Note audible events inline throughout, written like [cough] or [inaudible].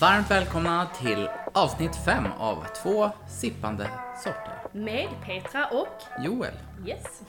Varmt välkomna till avsnitt 5 av två sippande sorter. Med Petra och Joel, Yes.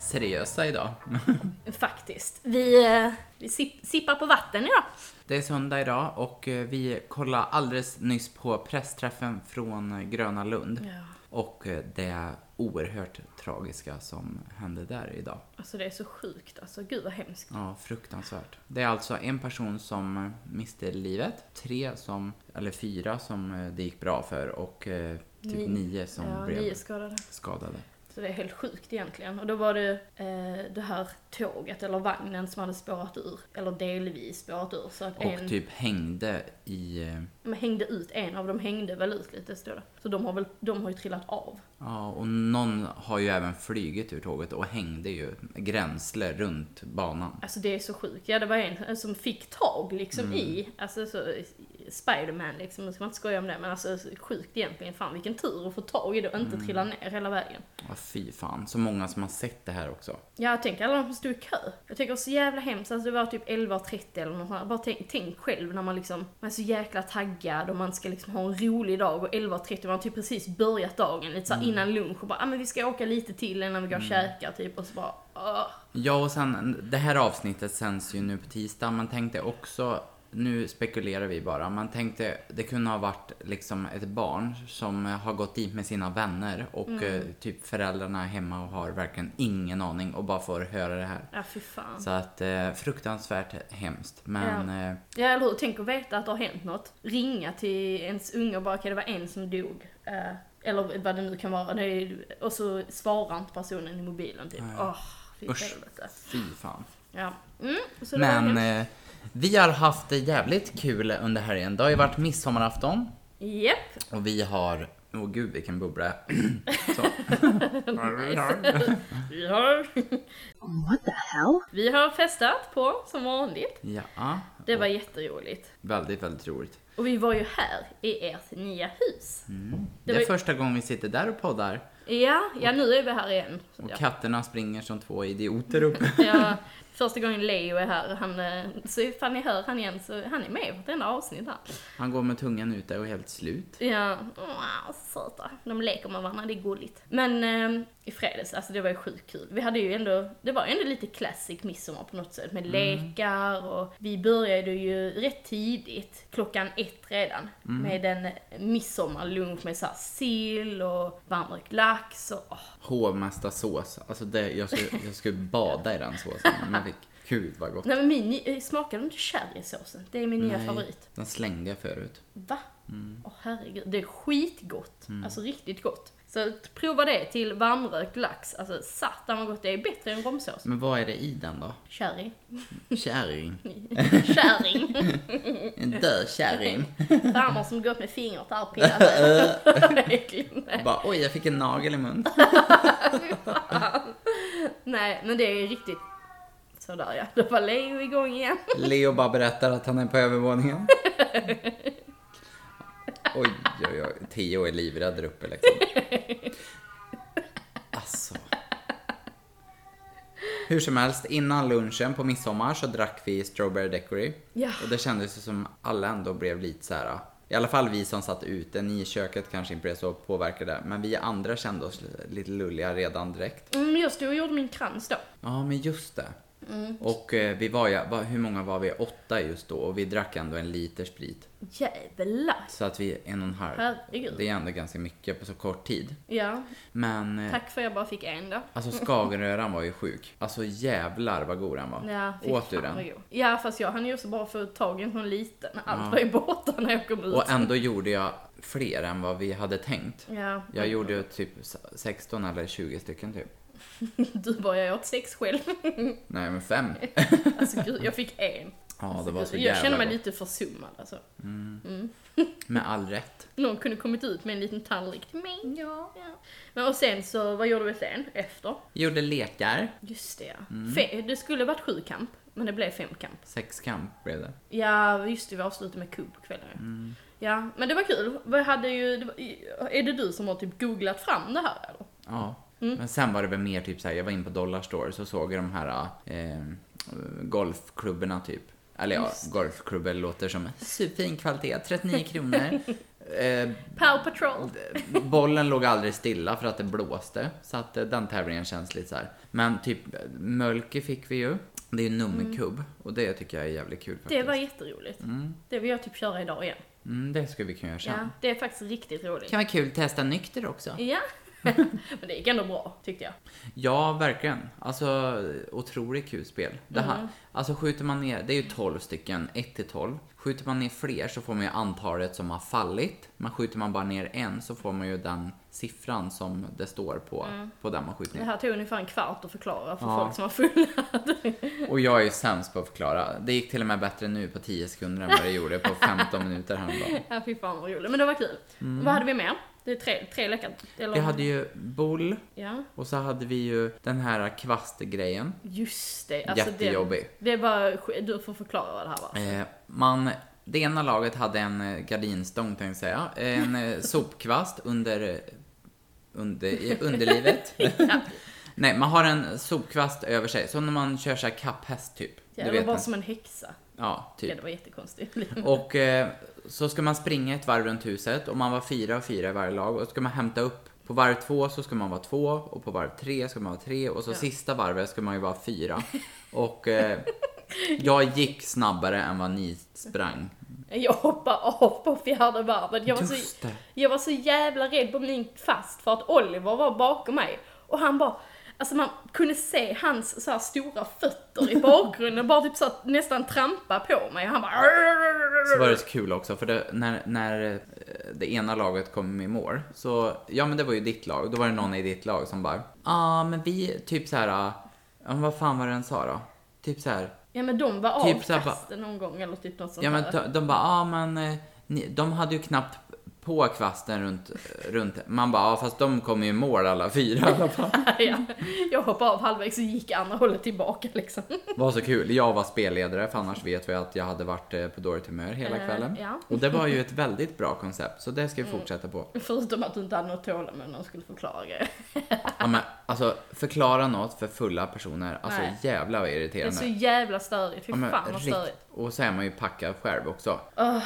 seriösa idag. [laughs] Faktiskt. Vi, eh, vi sipp, sippar på vatten idag. Det är söndag idag och eh, vi kollade alldeles nyss på pressträffen från eh, Gröna Lund. Ja. Och det oerhört tragiska som hände där idag. Alltså det är så sjukt. Alltså gud vad hemskt. Ja, fruktansvärt. Det är alltså en person som miste livet, tre som, eller fyra som eh, det gick bra för och eh, typ Ni- nio som ja, blev nio skadade. skadade. Så det är helt sjukt egentligen. Och då var det eh, det här tåget eller vagnen som hade spårat ur. Eller delvis spårat ur. Så att Och en typ hängde i, eh, de hängde ut, en av dem hängde väl ut lite står det. Så de har väl, de har ju trillat av. ja och någon har ju även flygit ur tåget och hängde ju gränsle runt banan. Alltså det är så sjukt. Ja det var en som fick tag liksom Mm. i, alltså så Spiderman liksom, nu ska man inte skoja om det men alltså sjukt egentligen. Fan vilken tur att få tag i det och inte Mm. trilla ner hela vägen. Ja, fy fan. Så många som har sett det här också. Ja, tänk alla de som stod i kö. Jag tycker så jävla hemskt, alltså det var typ 11.30 eller något sånt. Bara tänk, tänk själv när man liksom, man är så jäkla taggad och man ska liksom ha en rolig dag och 11.30 man har typ precis börjat dagen lite såhär innan lunch och bara, ah, men vi ska åka lite till innan vi går och käkar typ och så bara, åh. Ja, och sen det här avsnittet sänds ju nu på tisdag. Man tänkte också, nu spekulerar vi bara, man tänkte det kunde ha varit liksom ett barn som har gått dit med sina vänner och eh, typ föräldrarna är hemma och har verkligen ingen aning och bara får höra det här. Ja, fy fan. Så att eh, fruktansvärt hemskt. Men eh, Ja, eller hur? Tänk att veta att det har hänt något. Ringa till ens unge och bara, okej det var en som dog. Eh, eller vad det nu kan vara. Och så svarar inte personen i mobilen typ. Åh, fy Usch. helvete. fy fan. Ja. Mm, Men eh, vi har haft det jävligt kul under helgen. Det har ju varit midsommarafton Japp. och vi har Åh gud vilken bubbla. Så. [laughs] Vi har, What the hell? vi har festat på som vanligt. Ja, Det var jätteroligt. väldigt, väldigt roligt. Och vi var ju här i ert nya hus. Det är var ju- första gången vi sitter där och poddar. Ja, ja nu är vi här igen. Och Ja. katterna springer som två idioter uppe. [laughs] Ja, första gången Leo är här, han, eh, så ifall ni hör han igen så han är med på vartenda avsnitt här. Han går med tungan ute och är helt slut. Ja, wow, söta. De leker med varandra, det är gulligt. Men eh, i fredags, alltså det var ju sjukt kul. Vi hade ju ändå, det var ju ändå lite classic midsommar på något sätt med lekar och vi började ju rätt tidigt, klockan ett redan, med en midsommarlunch med så här sill och varmrökt lax och åh, Hovmästarsås. Alltså det, jag, skulle, jag skulle bada i den såsen. Men fick, gud vad gott. Nej men min, ny- smakade du inte sherrysåsen? Det är min nya Nej, favorit. Den slängde jag förut. Va? Mm. Åh herregud, det är skitgott. Alltså riktigt gott. Så prova det till varmrökt lax. Alltså satan vad gott, det är bättre än romsås. Men vad är det i den då? Sherry. Kärring. [laughs] Kärring. En död kärring. Farmor som gått med fingret här och pillat sig. [laughs] Bara oj, jag fick en nagel i mun. [laughs] Nej, men det är riktigt sådär ja. Då var Leo igång igen. Leo bara berättar att han är på övervåningen. Oj, oj, oj. Theo är livrädd där uppe liksom. Alltså. Hur som helst, innan lunchen på midsommar så drack vi Strawberry Daiquiri. Ja. Och det kändes ju som alla ändå blev lite så här. I alla fall vi som satt ute, ni i köket kanske inte blev så påverkade. Men vi andra kände oss lite lulliga redan direkt. Mm, jag stod och gjorde min krans då. Ja, men just det. Och eh, vi var vad- hur många var vi? Åtta just då och vi drack ändå en liter sprit. Jävlar. Så att vi, en och en halv. Herregud. Det är ändå ganska mycket på så kort tid. Ja, Men, eh, tack för att jag bara fick en då. alltså skagenröran var ju sjuk. Alltså jävlar vad god den var. Ja, Åt du den? Ja, fast jag hann ju också bara få tag i en sån liten. Allt var ju borta när jag kom ut. Och ändå gjorde jag fler än vad vi hade tänkt. Ja, Jag gjorde typ 16 eller 20 stycken typ. [laughs] Du bara, jag åt sex själv. [laughs] Nej men fem. [laughs] Alltså gud, jag fick en. Ja, det var så jag jävla känner mig gott. lite försummad alltså. Med all rätt. Någon kunde kommit ut med en liten tallrik till mig. Ja. Men och sen så, vad gjorde vi sen? Efter? Gjorde lekar. Just det ja. Mm. Fe- det skulle varit sju kamp, men det blev fem kamp. Sexkamp blev det. Ja, just det, vi avslutade med kubb på kvällen ja. Mm. Ja, men det var kul. Vi hade ju, det var, är det du som har typ googlat fram det här eller? Ja. Mm. Men sen var det väl mer typ såhär, jag var in på Dollar Store så såg jag de här eh, golfklubborna typ. Eller ja, golfklubbor låter som superfin kvalitet, 39 [laughs] kronor. Eh, Pow Patrol. [laughs] bollen låg aldrig stilla för att det blåste. Så att eh, den tävlingen känns lite så här. Men typ Mölke fick vi ju. Det är ju nummerkubb och det tycker jag är jävligt kul faktiskt. Det var jätteroligt. Det vill jag typ köra idag igen. Mm, det ska vi kunna göra sen. Ja, det är faktiskt riktigt roligt. kan vara kul att testa nykter också. Ja. [laughs] Men det gick ändå bra, tyckte jag. Ja, verkligen. Alltså, otroligt kul spel. Det här, Alltså skjuter man ner, det är ju 12 stycken, 1 till 12. Skjuter man ner fler så får man ju antalet som har fallit. Men skjuter man bara ner en så får man ju den siffran som det står på, på den man skjuter Det ner. här tog ungefär en kvart att förklara för Ja. folk som har fullat. [laughs] Och jag är ju sämst på att förklara. Det gick till och med bättre nu på 10 sekunder än vad det gjorde på 15 minuter häromdagen. [laughs] ja, fy fan vad roligt. Men det var kul. Vad hade vi mer? Det är tre, tre lekar. Eller? Vi hade ju boll Ja, och så hade vi ju den här kvastgrejen. just det. Alltså Jättejobbig. Det, det var, du får förklara vad det här var. Eh, man, det ena laget hade en eh, gardinstång tänkte jag säga. En eh, [laughs] sopkvast under, eh, under i underlivet. [laughs] Nej, man har en sopkvast över sig. Så när man kör så här kapphäst typ. Ja, du det var bara som en häxa. Ja, Ja, typ. det var jättekonstigt. Och eh, så ska man springa ett varv runt huset och man var fyra och fyra i varje lag. Och så ska man hämta upp, på varv två så ska man vara två och på varv tre ska man vara tre och så Ja. sista varvet ska man ju vara fyra. [laughs] Och eh, jag gick snabbare än vad ni sprang. Jag hoppade av på fjärde varvet. Jag var, så, jag var så jävla rädd på min fast för att Oliver var bakom mig. Och han bara, alltså man kunde se hans så här stora fötter i bakgrunden, bara typ så att nästan trampa på mig. Han bara... Så var det så kul också, för det, när, när eh, det ena laget kom i mål, så, ja men det var ju ditt lag, då var det någon i ditt lag som bara, ja ah, men vi, typ så här, ja vad fan var det den sa då? Typ så här, Ja men de var Typ kasten någon gång eller typ något sånt ja men de, de bara, ja ah, men, eh, ni, de hade ju knappt på kvasten runt, runt, man bara, ja fast de kom ju i mål alla fyra i alla fall. [laughs] ja. Jag hoppade av halvvägs och gick andra hållet tillbaka liksom. var så kul. Jag var spelledare, för annars vet vi att jag hade varit eh, på dåligt humör hela Eh, kvällen. ja. Och det var ju ett väldigt bra koncept, så det ska vi Mm. fortsätta på. Förutom att du inte hade något tålamod när de skulle förklara grejer. Ja, men, alltså, förklara något för fulla personer, alltså Nej. jävlar vad Det är irriterande. så jävla störigt, fy Ja, fan vad störigt. Och så är man ju packad själv också. Åh,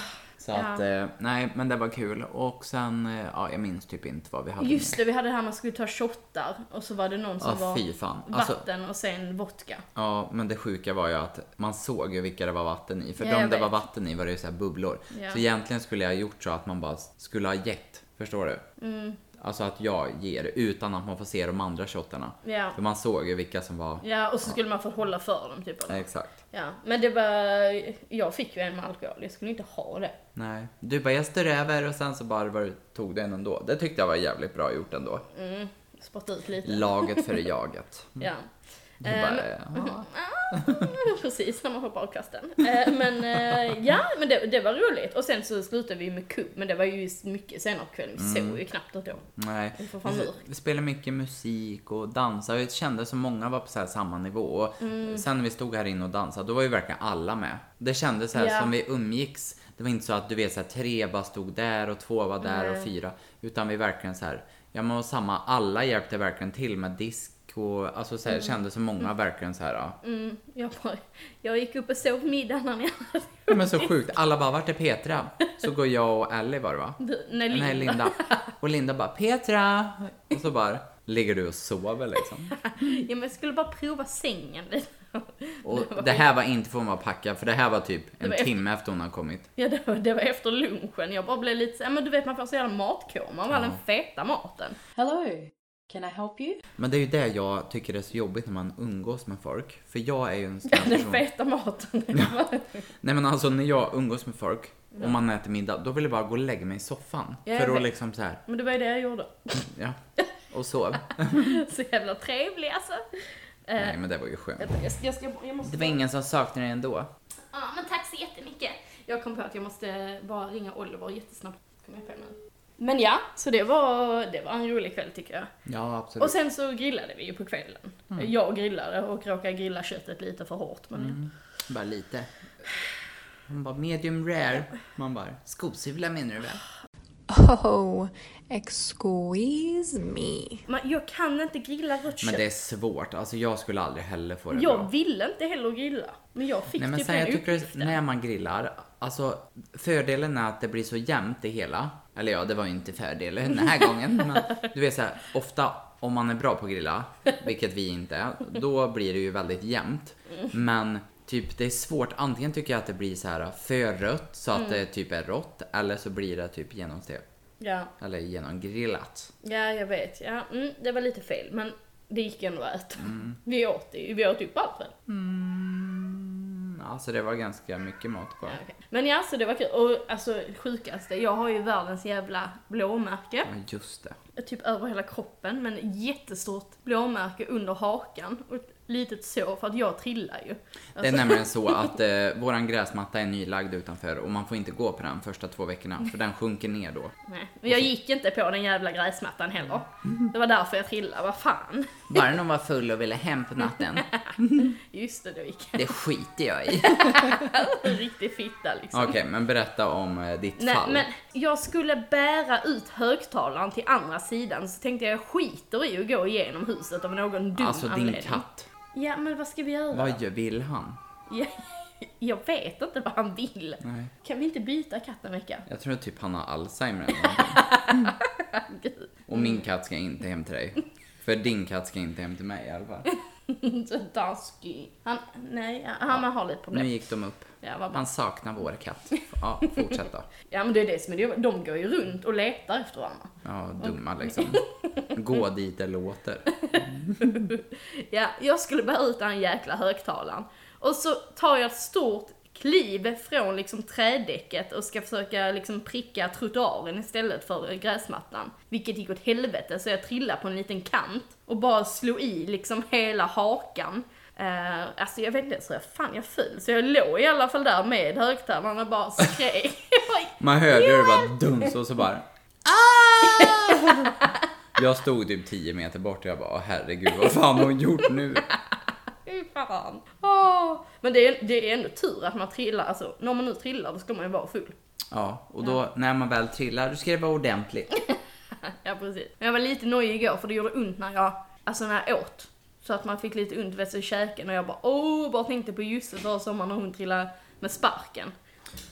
Så Ja. att, eh, nej men det var kul. Och sen, eh, ja jag minns typ inte vad vi hade Just det, vi hade det här man skulle ta shottar och så var det någon som Ja, var fy fan. Alltså, vatten och sen vodka. ja, men det sjuka var ju att man såg ju vilka det var vatten i. För Ja, de det var vet. vatten i var det ju så här bubblor. Ja. Så egentligen skulle jag ha gjort så att man bara skulle ha gett. Förstår du? Mm. Alltså att jag ger utan att man får se de andra shottarna. Ja. För man såg ju vilka som var... Ja, och så skulle man få hålla för dem typ. Eller? Exakt. Ja, men det var, jag fick ju en med alkohol, jag skulle inte ha det. Nej. Du bara, jag står över och sen så bara var, tog du en ändå. Det tyckte jag var jävligt bra gjort ändå. Mm, spotta ut lite. Laget före [laughs] jaget. Ja. Du bara, [laughs] ja. [laughs] Precis, när man hoppar av kasten. Eh, men eh, ja, men det, det var roligt. Och sen så slutade vi med kubb, men det var ju mycket senare på kvällen. Vi Mm. såg ju knappt det då. Nej. Vi, spelade mycket musik och dansade. Jag kände som många var på så samma nivå. Och Mm. Sen när vi stod här inne och dansade, då var ju verkligen alla med. Det kändes så Ja. som vi umgicks. Det var inte så att du vet så här, tre bara stod där och två var där och Nej. fyra. Utan vi verkligen så här, ja men och samma, alla hjälpte verkligen till med disk och alltså så här, kändes som många verkligen så här. Ja. Mm, jag, bara, jag gick upp och sov middag när ni hade... Ja, Men så sjukt. Alla bara, vart är Petra? Så går jag och Ellie var det va? Du, nej, Linda. Nej, Linda. Och Linda bara, Petra! Och så bara, ligger du och sover liksom. Ja, men jag skulle bara prova sängen lite. Och det här var inte för att vara packad, för det här var typ en var timme efter hon har kommit. Ja, det var, det var efter lunchen. Jag bara blev lite så, men du vet man får så jävla matkoma av all den feta maten. Hello, can I help you? Men det är ju det jag tycker är så jobbigt när man umgås med folk. För jag är ju en sån här Den person. feta maten. [laughs] Nej men alltså när jag umgås med folk och man äter middag, då vill jag bara gå och lägga mig i soffan. Ja, jag för att liksom så här, Men det var ju det jag gjorde. ja. [laughs] Och sov. [laughs] Så jävla trevlig alltså. Eh, Nej men det var ju skönt. jag, jag, jag, ska, jag måste... Det var ingen som saknade dig ändå. Ja, men tack så jättemycket. Jag kom på att jag måste bara ringa Oliver jättesnabbt. Kom jag på nu. Men ja, så det var, det var en rolig kväll tycker jag. Ja absolut. Och sen så grillade vi ju på kvällen. Jag grillade och råkade grilla köttet lite för hårt. Men Bara lite. Hon bara medium rare. Man bara, skosula menar du väl? Oh, excuse me. Men jag kan inte grilla rött Men det är svårt. Alltså jag skulle aldrig heller få det Jag bra. ville inte heller grilla. Men jag fick Nej men typ sen den jag tycker uppgiften. när man grillar, alltså fördelen är att det blir så jämnt det hela. Eller ja, det var ju inte fördelen den här gången. Men du vet så här, ofta om man är bra på att grilla, vilket vi inte är, då blir det ju väldigt jämnt. Mm. Men typ det är svårt, antingen tycker jag att det blir så här för rött så Mm. att det typ är rått, eller så blir det typ genomstekt. Ja, Eller genomgrillat. ja jag vet. Ja, mm, det var lite fel. Men det gick ändå att äta. Mm. Vi åt det Vi åt upp allt väl? Mm, alltså det var ganska mycket mat kvar. Ja, okej. Men ja, så det var kul. Och alltså sjukaste, jag har ju världens jävla blåmärke. Ja, just det. Typ över hela kroppen, men jättestort blåmärke under hakan. Och litet sår, för att jag trillar ju. Det är Alltså, nämligen så att eh, våran gräsmatta är nylagd utanför och man får inte gå på den första två veckorna för den sjunker ner då. nej. Men jag gick inte på den jävla gräsmattan heller. Det var därför jag trillade, vad fan. Bara någon var full och ville hem på natten. [laughs] Just det, då gick jag. Det skiter jag i. [laughs] Riktig fitta liksom. Okej, men berätta om eh, ditt Nej, fall. men jag skulle bära ut högtalaren till andra sidan så tänkte jag jag skiter i att gå igenom huset av någon dum alltså din anledning. katt, Ja, men vad ska vi göra? vad vill han? Ja, [laughs] jag vet inte vad han vill. Nej. Kan vi inte byta katt en vecka? Jag tror typ han har Alzheimer eller [laughs] någonting. Gud, Och min katt ska inte hem till dig. För din katt ska inte hem till mig i alla fall. så taskig. Han, nej, han har lite Nu problem. gick de upp. Ja, vad bra. Han saknar vår katt. Ja, fortsätt då. [laughs] ja, men det är det som är det. De går ju runt och letar efter varandra. Ja, dumma liksom. Gå dit det låter. [laughs] Ja, jag skulle bära ut den jäkla högtalaren. Och så tar jag ett stort kliv från liksom trädäcket och ska försöka liksom pricka trottoaren istället för gräsmattan. Vilket gick åt helvete så jag trillade på en liten kant och bara slog i liksom hela hakan. Uh, alltså jag vet inte ens hur jag fan jag föll, så jag låg i alla fall där med högtalaren och bara skrek. [laughs] Man hörde hur det bara duns och så bara ah! Jag stod typ 10 meter bort och jag bara "Åh, herregud vad fan har hon gjort nu? Fan. Åh. Men det är, det är ändå tur att man trillar, alltså när man nu trillar då ska man ju vara full. Ja, och då när man väl trillar, då ska det vara ordentligt. [laughs] Ja precis. Men jag var lite nojig igår för det gjorde ont när jag, alltså när jag åt. Så att man fick lite ont i käken och jag bara åh, bara tänkte på just det förra sommaren när hon trillade med sparken.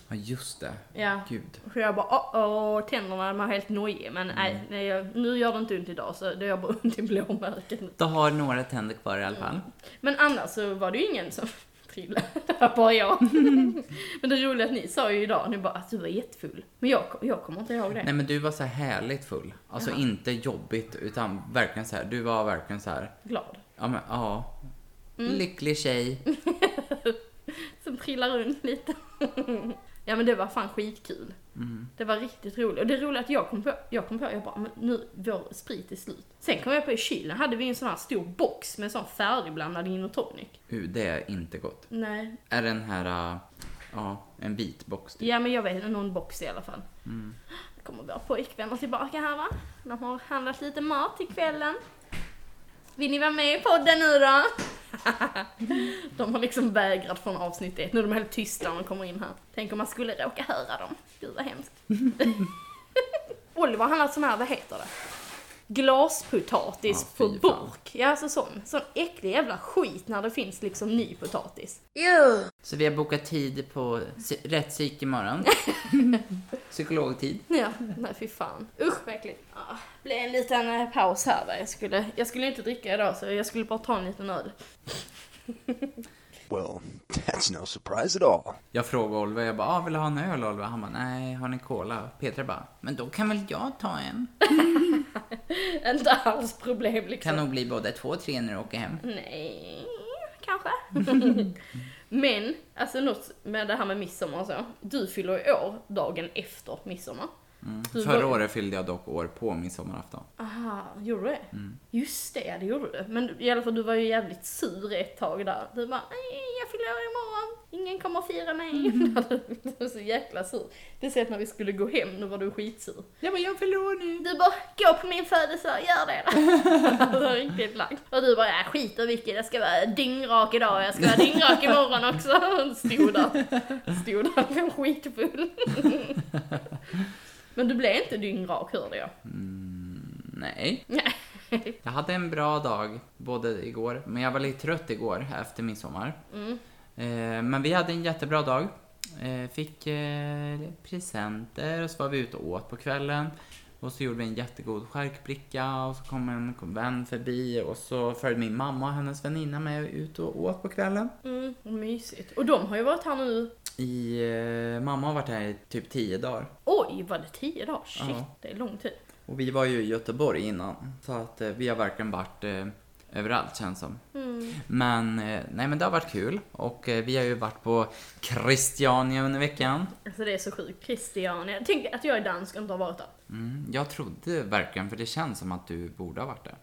Ja just det. Ja. Gud. Så jag bara åh, åh tänderna var helt nojig men nej, Mm. nej jag, nu gör det inte ont idag så det gör bara ont i blåmärken. Du har några tänder kvar i alla fall. Men annars så var det ju ingen som [laughs] trillade, det var bara jag. [laughs] men det roliga är att ni sa ju idag, ni bara att du var jättefull. Men jag, jag kommer inte ihåg det. Nej men du var så här härligt full. Alltså Jaha. inte jobbigt utan verkligen så här. du var verkligen så här. Glad. Ja men ja. Mm. Lycklig tjej. [laughs] som trillar runt lite. ja men det var fan skitkul. Mm. Det var riktigt roligt. Och det roliga är att jag kom på, jag kom på, jag bara, men nu, vår sprit är slut. Sen kom jag på i kylen hade vi en sån här stor box med sån färdigblandad gin och tonic. Uh, det är inte gott. Nej. Är den här, uh, ja, en vit box typ. Ja men jag vet, någon box i alla fall. Mm. Kommer våra pojkvänner tillbaka här va? De har handlat lite mat till kvällen. Vill ni vara med i podden nu då? [laughs] de har liksom vägrat från avsnitt ett. Nu är de helt tysta när de kommer in här. Tänk om man skulle råka höra dem. Gud vad hemskt. [laughs] Oliver har handlat sån här, vad heter det? Glaspotatis Ja, på burk. Ja alltså sån. Sån äcklig jävla skit när det finns liksom ny potatis. Så vi har bokat tid på psy- rättspsyk imorgon. [laughs] Psykologtid. Ja, nej fy fan. Usch vad äckligt. Ja, blev en liten eh, paus här va. Jag skulle, jag skulle inte dricka idag så jag skulle bara ta en liten öl. [laughs] Well, [laughs] that's no surprise at all. Jag frågade Oliver, jag bara, ah, vill du ha en öl Oliver? Han bara, nej, har ni cola? Petra bara, men då kan väl jag ta en? [laughs] Inte alls problem liksom. Kan nog bli både två och tre när du åker hem. Nej, kanske. [laughs] Men, alltså något med det här med midsommar och så. Du fyller i år dagen efter midsommar. Du Förra året fyllde jag dock år på midsommarafton. Aha, gjorde du det? Mm. Just det, det gjorde du. Men i alla fall du var ju jävligt sur ett tag där. Du bara, nej jag fyller år imorgon, ingen kommer att fira mig. [laughs] du var så jäkla sur. Speciellt när vi skulle gå hem, då var du skitsur. Jag bara, jag fyller år nu. Du bara, gå på min födelsedag, gör det då. [laughs] det riktigt lagd. Och du bara, ja skit och vilket, jag ska vara dyngrak idag, jag ska vara dyngrak imorgon också. [laughs] Stod där, stod där skitfull. Men du blev inte dyngrak hörde jag. Nej. Nej. [laughs] Jag hade en bra dag både igår, men jag var lite trött igår efter midsommar. Eh, men vi hade en jättebra dag. Eh, fick eh, presenter och så var vi ute och åt på kvällen. Och så gjorde vi en jättegod charkbricka och så kom en vän förbi och så följde min mamma och hennes väninna med ut och åt på kvällen. Mm, mysigt. Och de har ju varit här nu, I, eh, mamma har varit här i typ 10 dagar. oj var det tio dagar? Shit, Ja. det är lång tid. Och vi var ju i Göteborg innan. Så att eh, vi har verkligen varit eh, överallt känns som. Men, eh, nej men det har varit kul. Och eh, vi har ju varit på Christiania under veckan. Alltså det är så sjukt. Christiania. Tänk att jag är dansk och inte har varit där. Mm, jag trodde verkligen, för det känns som att du borde ha varit där.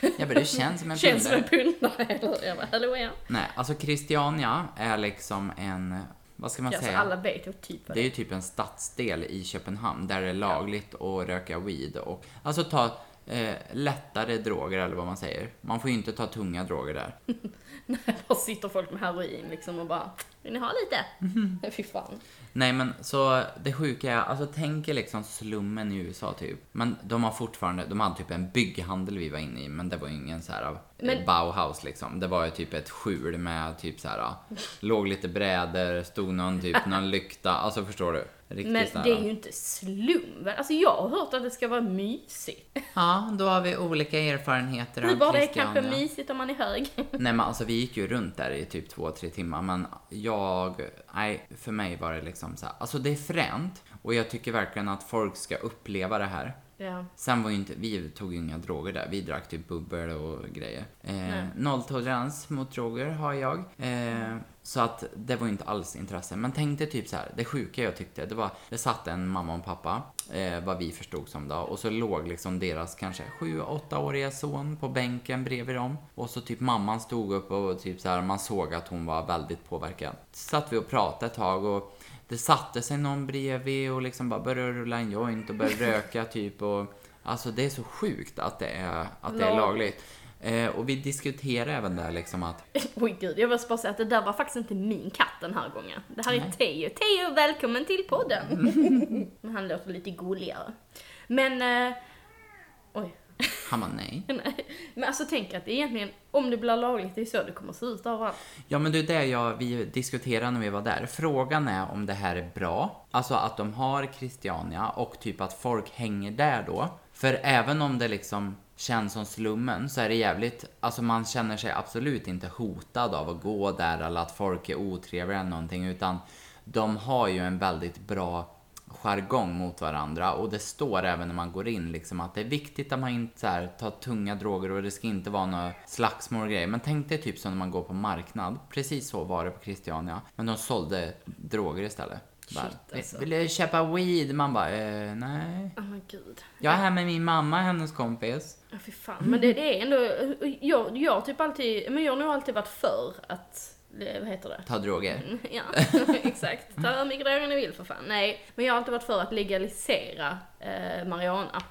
Ja men du känns som en Känns som en pundare. pundare, eller? Jag bara, hallå ja. Nej, alltså Christiania är liksom en, vad ska man Alltså säga? alla vet ju typ Det är det ju typ en stadsdel i Köpenhamn där det är lagligt att röka weed och alltså ta eh, lättare droger eller vad man säger. Man får ju inte ta tunga droger där. [laughs] är. Där sitter folk med heroin liksom och bara, vill ni ha lite? Mhm. [laughs] Fy fan. Nej men så det sjuka är, alltså tänk er liksom slummen i USA typ. Men de har fortfarande, de hade typ en bygghandel vi var inne i men det var ju ingen så här eh, Men- Bauhaus liksom. Det var ju typ ett skjul med typ så här låg lite brädor, stod någon typ, [laughs] någon lykta, alltså förstår du? Riktigt Men det är ju inte slum väl? Alltså jag har hört att det ska vara mysigt. Ja, då har vi olika erfarenheter [laughs] av var det Christiania. kanske mysigt om man är hög? [laughs] Nej men alltså vi gick ju runt där i typ två, tre timmar men jag, nej för mig var det liksom så här, alltså det är fränt och jag tycker verkligen att folk ska uppleva det här. Ja. Sen var ju inte, vi tog ju inga droger där, vi drack typ bubbel och grejer. Eh, nolltolerans mot droger har jag. Eh, så att det var inte alls intresse. Men tänk dig typ så här, det sjuka jag tyckte, det var, det satt en mamma och pappa, eh, vad vi förstod som då, och så låg liksom deras kanske 7-8-åriga son på bänken bredvid dem. Och så typ mamman stod upp och typ så här, man såg att hon var väldigt påverkad. Så satt vi och pratade ett tag och det satte sig någon bredvid och liksom bara började rulla en joint och började [laughs] röka typ och Alltså det är så sjukt att det är, att det är Lagligt. Eh, och vi diskuterade även där liksom att [laughs] Oj gud, jag vill bara säga att det där var faktiskt inte min katt den här gången. Det här är Nej. Teo. Teo, välkommen till podden! [laughs] Men han låter lite gulligare. Men, eh. Han bara nej. [laughs] Nej. Men alltså tänk att egentligen, om det blir lagligt, det är så det kommer se ut överallt. Ja men det är det jag, vi diskuterade när vi var där. Frågan är om det här är bra. Alltså att de har Christiania och typ att folk hänger där då. För även om det liksom känns som slummen så är det jävligt, alltså man känner sig absolut inte hotad av att gå där eller att folk är otrevliga eller någonting utan de har ju en väldigt bra jargong mot varandra och det står även när man går in liksom att det är viktigt att man inte så här, tar tunga droger och det ska inte vara några slagsmål och grejer. Men tänk dig typ som när man går på marknad. Precis så var det på Christiania. Men de sålde droger istället. Bara, Shit, alltså. Vill du köpa weed? Man bara, eh, nej. Åh men gud. Jag är här med min mamma och hennes kompis. Ja, fy fan. Men det, det är ändå, jag, jag typ alltid, men jag har nog alltid varit för att, eh, vad heter det? Ta droger. Mm, Ja, [laughs] exakt. Ta hur mycket droger ni vill för fan. Nej, men jag har alltid varit för att legalisera eh, marijuana.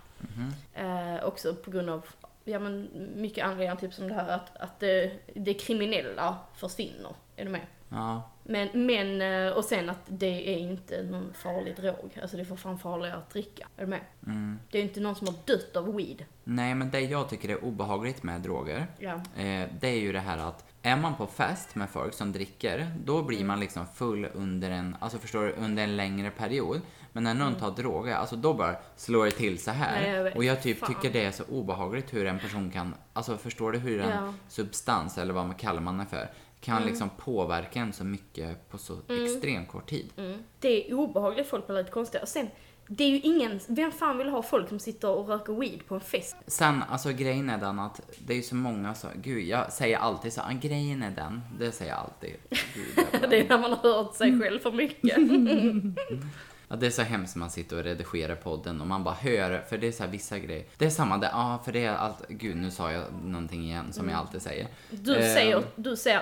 Eh, också på grund av, ja men mycket anledningar, typ som det här att, att det, det kriminella försvinner. Är du med? Ja. Men, men, eh, och sen att det är inte någon farlig drog. Alltså det är för fan farligare att dricka. Är du med? Mm. Det är inte någon som har dött av weed. Nej, men det jag tycker är obehagligt med droger Ja. Eh, det är ju det här att är man på fest med folk som dricker, då blir man liksom full under en, alltså förstår du, under en längre period. Men när någon tar droger, alltså då bara slår det till så här. Nej, jag och jag typ Fan. tycker det är så obehagligt hur en person kan, alltså förstår du hur en Ja. substans, eller vad man kallar man det för, kan liksom påverka en så mycket på så extremt kort tid. Mm. Det är obehagligt, folk blir lite konstiga. Och sen, det är ju ingen, vem fan vill ha folk som sitter och röker weed på en fest? Sen, alltså grejen är den att det är ju så många så, gud jag säger alltid så, ah, grejen är den, det säger jag alltid. Gud. [laughs] Det är när man har hört sig själv för mycket. [laughs] Ja, det är så hemskt när man sitter och redigerar podden och man bara hör, för det är så vissa grejer. Det är samma där, ja för det är allt, gud nu sa jag någonting igen som jag alltid säger. Du Eh, säger, du säger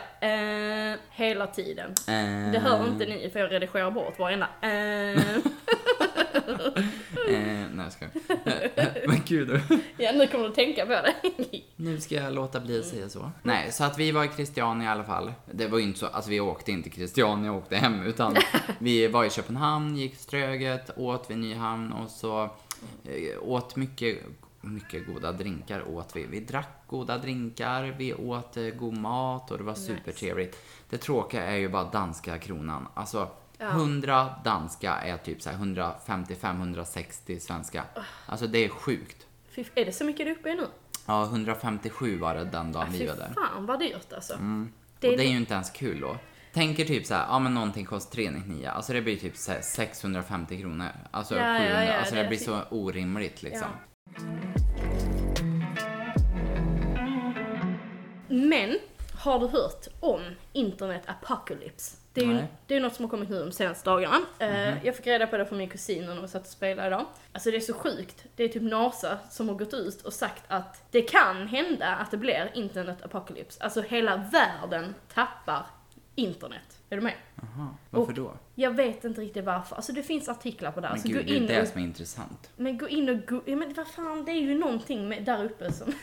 eh, hela tiden. eh, Det hör inte ni för jag redigerar bort varenda eh. [laughs] [laughs] eh, nej, jag skojar. [laughs] Men gud, Ja, nu kommer du tänka på det. [laughs] nu ska jag låta bli att säga så. Nej, så att vi var i Christiania i alla fall. Det var ju inte så, alltså vi åkte inte Christiania och åkte hem, utan vi var i Köpenhamn, gick Ströget, åt vid Nyhamn och så eh, åt mycket, mycket goda drinkar åt vi. Vi drack goda drinkar, vi åt eh, god mat och det var supertrevligt. Det tråkiga är ju bara danska kronan. Alltså, 100 danska är typ så här 155-160 svenska. Alltså det är sjukt. Fy, är det så mycket du är uppe i nu? Ja, 157 var det den dagen vi var där. fan vad dyrt alltså. Mm. Det och är det är ju inte ens kul då. Tänker typ så här, ja men någonting kostar 399, alltså det blir typ så här 650 kronor. Alltså Ja, ja, 700, ja, alltså det det, blir typ- så orimligt liksom. Men, har du hört om internet apocalypse? Det är ju det är något som har kommit nu de senaste dagarna. Eh, Jag fick reda på det från min kusin när vi satt och spelade idag. Alltså det är så sjukt. Det är typ NASA som har gått ut och sagt att det kan hända att det blir internet apocalypse. Alltså hela världen tappar internet. Är du med? Aha, varför Och- då? Jag vet inte riktigt varför. Alltså det finns artiklar på det. Men så gud, gå det är in det och, som är intressant. men gå in och go, ja, men vad fan, det är ju någonting med, där uppe som...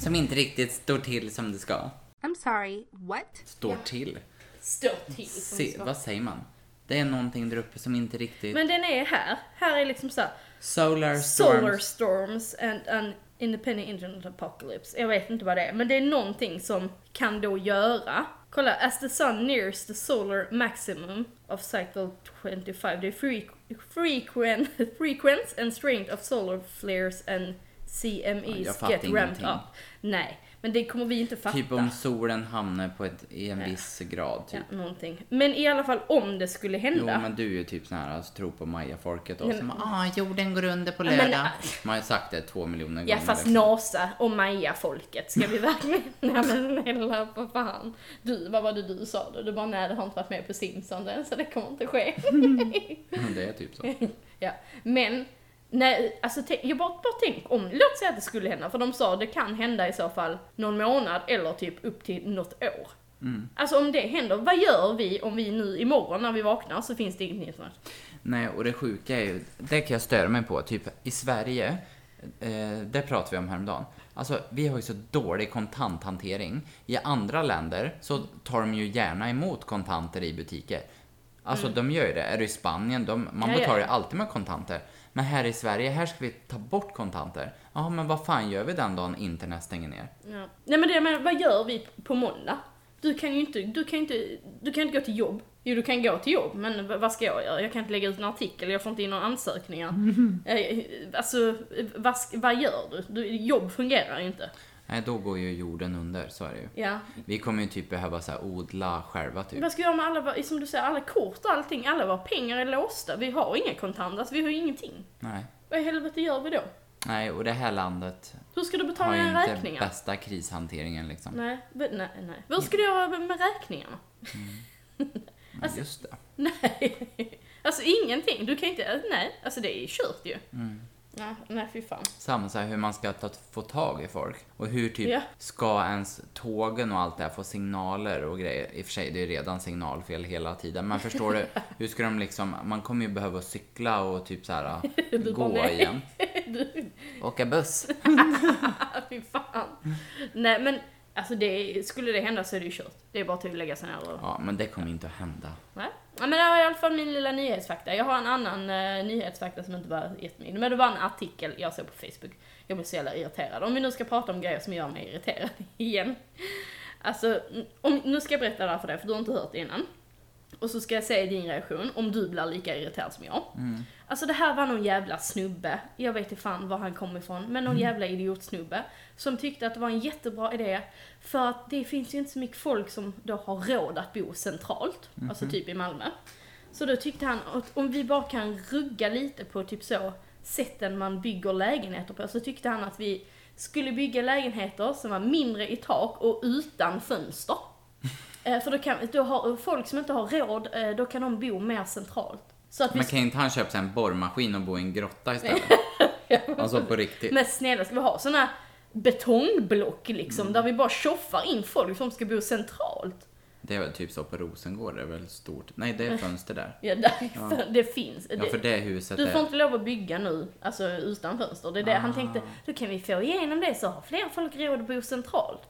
Som inte riktigt står till som det ska. I'm sorry, what? Står till? står till. Se, vad säger man? Det är någonting där uppe som inte riktigt... Men den är här. Här är liksom så här, Solar storms. Solar storms and an independent internet apocalypse. Jag vet inte vad det är, men det är någonting som kan då göra. Kolla, as the sun nears the solar maximum of cycle 25, the fre- frequent, [laughs] frequency and strength of solar flares and Ja, CMEs fattar get ramped ingenting. up. Nej, men det kommer vi inte fatta. Typ om solen hamnar på ett, i en viss grad typ. Ja, någonting. Men i alla fall om det skulle Jo, hända. men du är ju typ sån här, alltså, tror på mayafolket och som ah, jorden går under på men- lördag. Man har ju sagt det två miljoner Ja gånger. fast liksom. NASA och Maya-folket, ska vi verkligen... [laughs] nej men snälla för fan. Du, vad var det du sa då? Du bara nej det har inte varit med på Simpsons än så det kommer inte ske. [laughs] Det är typ så. [laughs] ja. Men, nej, alltså jag bara, bara tänk om, låt säga att det skulle hända, för de sa det kan hända i så fall någon månad eller typ upp till något år. Alltså om det händer, vad gör vi om vi nu imorgon när vi vaknar så finns det inget internet? Nej, och det sjuka är ju, det kan jag störa mig på, typ i Sverige, eh, det pratade vi om häromdagen. Alltså, vi har ju så dålig kontanthantering. I andra länder så tar de ju gärna emot kontanter i butiker. Alltså, de gör ju det. Är du i Spanien, de, man Mm. Ja, betalar ju ja. alltid med kontanter. Men här i Sverige, här ska vi ta bort kontanter. Ja, men vad fan gör vi den dagen internet stänger ner? Ja. Nej men det, men vad gör vi på måndag? Du kan ju inte, du kan inte, du kan inte gå till jobb. Jo, du kan gå till jobb, men vad ska jag göra? Jag kan inte lägga ut en artikel, jag får inte in några ansökningar. [laughs] Eh, Alltså, vad, sk- vad gör du? du? Jobb fungerar ju inte. Nej, då går ju jorden under, så är det ju. Ja. Vi kommer ju typ behöva så här, odla själva typ. Vad ska jag göra med alla, som du säger, alla kort och allting? Alla våra pengar är låsta. Vi har inga kontanter, alltså vi har ju ingenting. Nej. Vad i helvete gör vi då? Nej, och det här landet Hur ska du har betala ju dina inte räkningar? bästa krishanteringen liksom. Nej, nej, nej. Vad ska du göra med räkningarna? Men just det. [laughs] Nej. Alltså ingenting. Du kan inte, nej. Alltså det är ju kört ju. Nej, nej fy fan. Samma så här hur man ska ta, få tag i folk. Och hur typ Ja. ska ens tågen och allt det här få signaler och grejer. I och för sig, det är redan signalfel hela tiden. Men förstår du, [laughs] hur ska de liksom, man kommer ju behöva cykla och typ så här [laughs] Du gå bara, igen. [laughs] Åka buss. fy fan. Nej men, alltså det, skulle det hända så är det ju kört. Det är bara att lägga sig ner och... Ja, men det kommer inte att hända. Nej. Ja, men det var i alla fall min lilla nyhetsfakta. Jag har en annan uh, nyhetsfakta som inte var jättemycket. Men det var en artikel jag såg på Facebook. Jag blev så jävla irriterad. Om vi nu ska prata om grejer som gör mig irriterad [laughs] igen. Alltså, om, nu ska jag berätta det här för dig, för du har inte hört det innan. Och så ska jag se din reaktion, om du blir lika irriterad som jag. Alltså det här var någon jävla snubbe, jag vet inte fan var han kom ifrån, men någon jävla idiotsnubbe. Som tyckte att det var en jättebra idé, för att det finns ju inte så mycket folk som då har råd att bo centralt, alltså typ i Malmö. Så då tyckte han att om vi bara kan rugga lite på typ så sätten man bygger lägenheter på, så tyckte han att vi skulle bygga lägenheter som var mindre i tak och utan fönster. [laughs] Eh, För då kan, då har, folk som inte har råd, eh, då kan de bo mer centralt. Så att vi Men kan inte han köpa sig en borrmaskin och bo i en grotta istället? [laughs] alltså på riktigt. Men snälla, ska vi ha såna betongblock liksom, Mm. där vi bara tjoffar in folk som ska bo centralt? Det är väl typ så på Rosengård, det är väl stort. Nej, det är fönster där. Ja, där, det finns. Ja, för det huset Du får är... inte lov att bygga nu, alltså utan fönster. Det är det Ah. han tänkte, då kan vi få igenom det så har fler folk råd att bo centralt.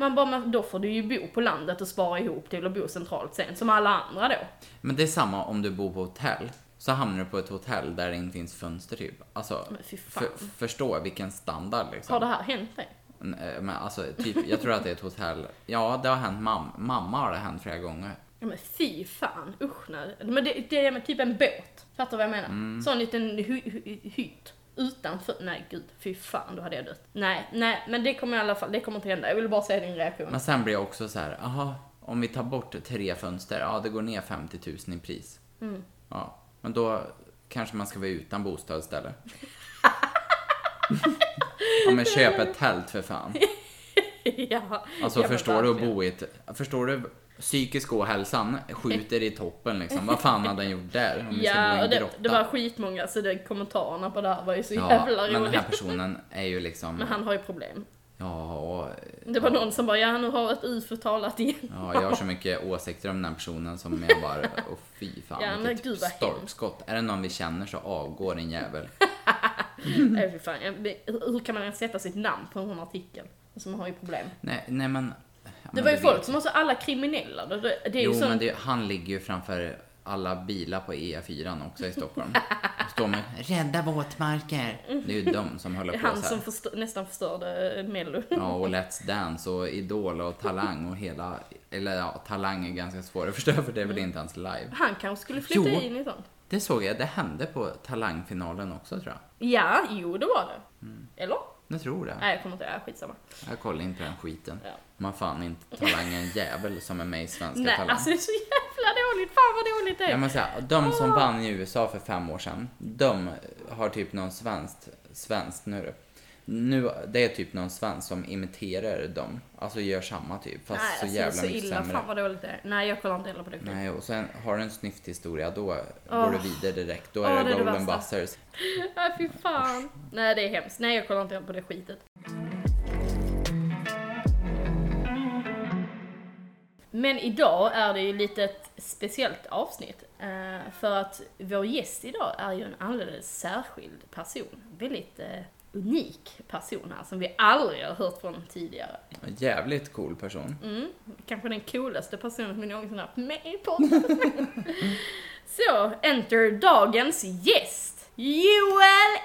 Man bara, men då får du ju bo på landet och spara ihop till att bo centralt sen, som alla andra då. Men det är samma om du bor på hotell. Så hamnar du på ett hotell där det inte finns fönster typ. Alltså, för, förstå vilken standard liksom. Har det här hänt dig? Eh, Men alltså, typ, jag tror att det är ett hotell. Ja, det har hänt mam- mamma har det hänt flera gånger. Ja men fy fan, usch nej. Men det, det är typ en båt. Fattar du vad jag menar? Mm. Sån liten hy, hy, hytt. Utanför, nej gud, fy fan då hade jag dött. Nej, nej, men det kommer i alla fall, det kommer inte hända. Jag vill bara se din reaktion. Men sen blir jag också så här, aha, om vi tar bort tre fönster, ja det går ner 50 000 i pris. Mm. Ja, men då kanske man ska vara utan bostad istället. [laughs] ja men köp ett tält för fan. [laughs] ja. Alltså förstår du att bo i ett, förstår du psykisk ohälsan skjuter i toppen liksom. Vad fan hade han gjort där? Om vi ska i Ja, och en det, grotta. det var skitmånga, så det, kommentarerna på det här var ju så ja, jävla men den roligt. här personen är ju liksom, Men han har ju problem. ja, och, Det var någon som bara, ja nu har ett ufo talat igen. ja, jag har så mycket åsikter om den här personen som jag bara, åh fy fan Ja, vilket gud, vad storkskott. Är det någon vi känner så avgår en jävel. [laughs] Nej fy fan, hur kan man ens sätta sitt namn på en sån artikel? Alltså man har ju problem. Nej, nej men. Det var ju folk som var så alla kriminella. Det, det är Jo, ju sån, men det, han ligger ju framför alla bilar på E4 också i Stockholm. [laughs] Och står med rädda våtmarker. Det är ju de som håller på han så här. som förstö- nästan förstörde Mello. Ja, och Let's Dance och Idol och Talang och hela... Eller ja, Talang är ganska svår att förstå för det är väl inte ens live. Han kanske skulle flytta Jo. in i sånt. Det såg jag, det hände på Talangfinalen också tror jag. Ja, jo det var det. Mm. Eller? Jag tror det. Nej jag kommer inte ihåg, skitsamma. Jag kollar inte den skiten. Ja. Man fan inte Talang är en jävel som är med i Svenska Nej, Talang. alltså det är så jävla dåligt. Fan vad dåligt det är. Jag måste säga, de som vann i USA för fem år sedan, de har typ någon svenskt, svenskt nu nu, det är typ någon svensk som imiterar dem. Alltså gör samma typ, fast Nej, så alltså, jävla så mycket illa. sämre. Fan vad dåligt det är. Nej jag kollar inte heller på det. Nej, och sen har du en snyfthistoria, då går Åh. du vidare direkt. Då Åh, är det det Golden. Buzzers. [laughs] Nej fy fan. Nej det är hemskt. Nej jag kollar inte på det skitet. Men idag är det ju lite ett speciellt avsnitt. eh, För att vår gäst idag är ju en alldeles särskild person. Väldigt eh, unik person här som vi aldrig har hört från tidigare. En jävligt cool person. Mm, kanske den coolaste personen vi någonsin haft med i podden. [laughs] Så, enter dagens gäst, Joel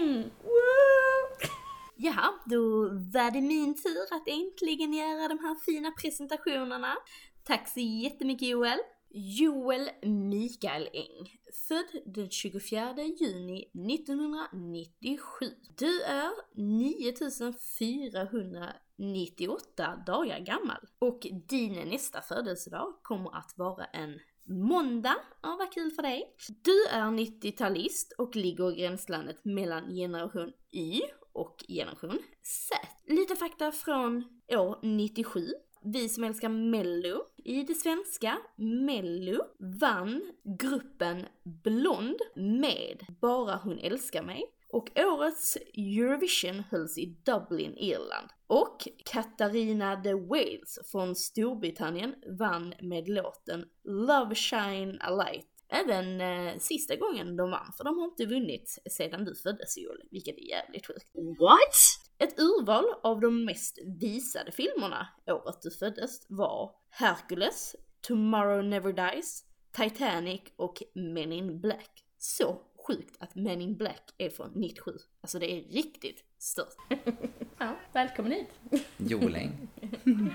Eng! Woo! Jaha, då var det min tur att äntligen göra de här fina presentationerna. Tack så jättemycket Joel. Joel Mikael Eng, född den 24 juni 1997. Du är 9498 dagar gammal och din nästa födelsedag kommer att vara en måndag. Ja, vad kul för dig. Du är 90-talist och ligger i gränslandet mellan generation Y och generation Z. Lite fakta från år 97. Vi som älskar Mello. I det svenska Mello vann gruppen Blond med Bara hon älskar mig. Och årets Eurovision hölls i Dublin, Irland. Och Katarina de Wales från Storbritannien vann med låten Love Shine a Light. Även eh, sista gången de vann, för de har inte vunnit sedan du föddes Joel, vilket är jävligt sjukt. What? Ett urval av de mest visade filmerna året du föddes var Hercules, Tomorrow Never Dies, Titanic och Men in Black. Så sjukt att Men in Black är från 97. Alltså det är riktigt stört. [laughs] ja, välkommen hit. Joling. [laughs]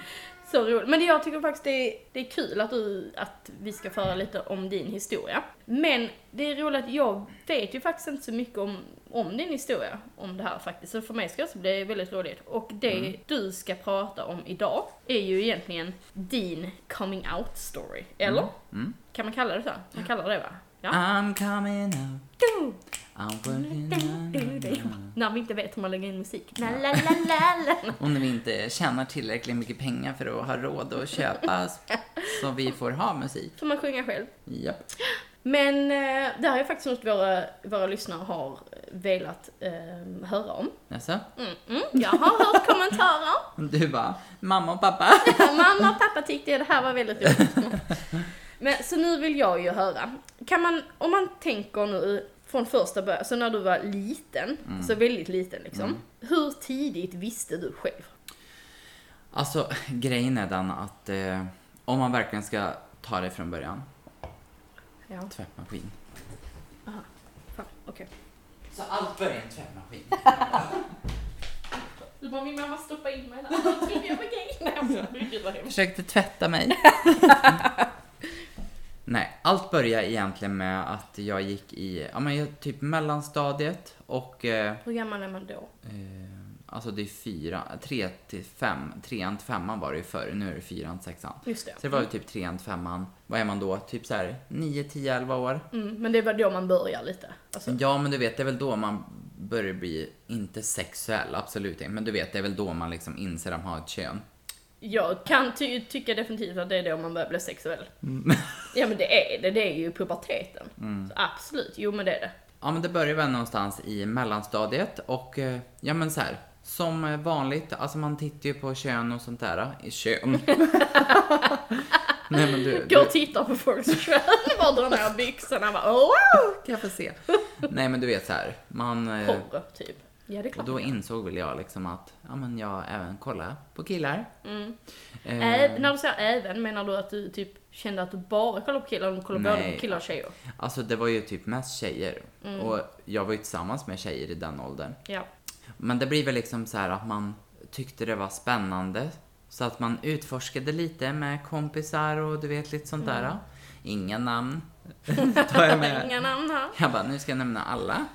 Så roligt. Men jag tycker faktiskt det är, det är kul att, du, att vi ska föra lite om din historia. Men det är roligt att jag vet ju faktiskt inte så mycket om, om din historia, om det här faktiskt. Så för mig ska det också bli väldigt roligt. Och det du ska prata om idag är ju egentligen din coming out story. Eller? Kan man kalla det så? Man kallar det va? Ja. I'm coming out. Du, I'm working du, du, När vi inte vet hur man lägger in musik. La, la, la. Och när vi inte tjänar tillräckligt mycket pengar för att ha råd att köpa så vi får ha musik. Får man sjunga själv? Japp. Men eh, det här är faktiskt något våra, våra lyssnare har velat eh, höra om. Jaså? Mm, mm, jag har hört kommentarer. Du bara, mamma och pappa. [laughs] Mamma och pappa tyckte det här var väldigt roligt. [laughs] Men så nu vill jag ju höra. Kan man, om man tänker nu från första början, så när du var liten, så väldigt liten liksom. Hur tidigt visste du själv? Alltså, grejen är den att eh, om man verkligen ska ta det från början, Ja, tvättmaskin. fan, okej. Så allt börjar i en tvättmaskin? [laughs] Du bara, min mamma stoppa in mig där. [laughs] Jag trodde jag var gay. Nej, jag. [laughs] Försökte tvätta mig. Nej, allt började egentligen med att jag gick i, ja men jag- typ mellanstadiet och eh, Hur gammal är man då? Eh, alltså det är fyra, tre till fem, trean till femman var det ju förr, nu är det fyran till sexan. Just det. Så det var ju typ trean till femman, vad är man då? Typ så här 9, 10, 11 år? Mm, men det var då man börjar lite. Alltså, Ja men du vet, det är väl då man börjar bli, inte sexuell, absolut inte, men du vet det är väl då man liksom inser att man har ett kön. Jag kan ty- tycka definitivt att det är då man börjar bli sexuell. [laughs] Ja men det är det, det är ju puberteten. Så absolut, jo men det är det. Ja men det börjar väl någonstans i mellanstadiet och eh, ja men så här. Som vanligt, alltså man tittar ju på kön och sånt där. I kön. [laughs] Nej men du, Går och du tittar på folks kön, [laughs] bara drar ner byxorna bara oh, wow! kan jag få se. Nej men du vet så här. man... eh, Porr, typ. Ja det är Och klart. då insåg väl jag liksom att, ja men jag även kollar på killar. Mm. Eh, när du säger även, menar du att du typ kände att du bara kollar på killar, du kollar både Nej. på killar och tjejer? Alltså det var ju typ mest tjejer. Mm. Och jag var ju tillsammans med tjejer i den åldern. Ja. Men det blir väl liksom så här att man tyckte det var spännande. Så att man utforskade lite med kompisar och du vet lite sånt där. Inga namn [laughs] tar jag med. Inga namn här. Jag bara, nu ska jag nämna alla.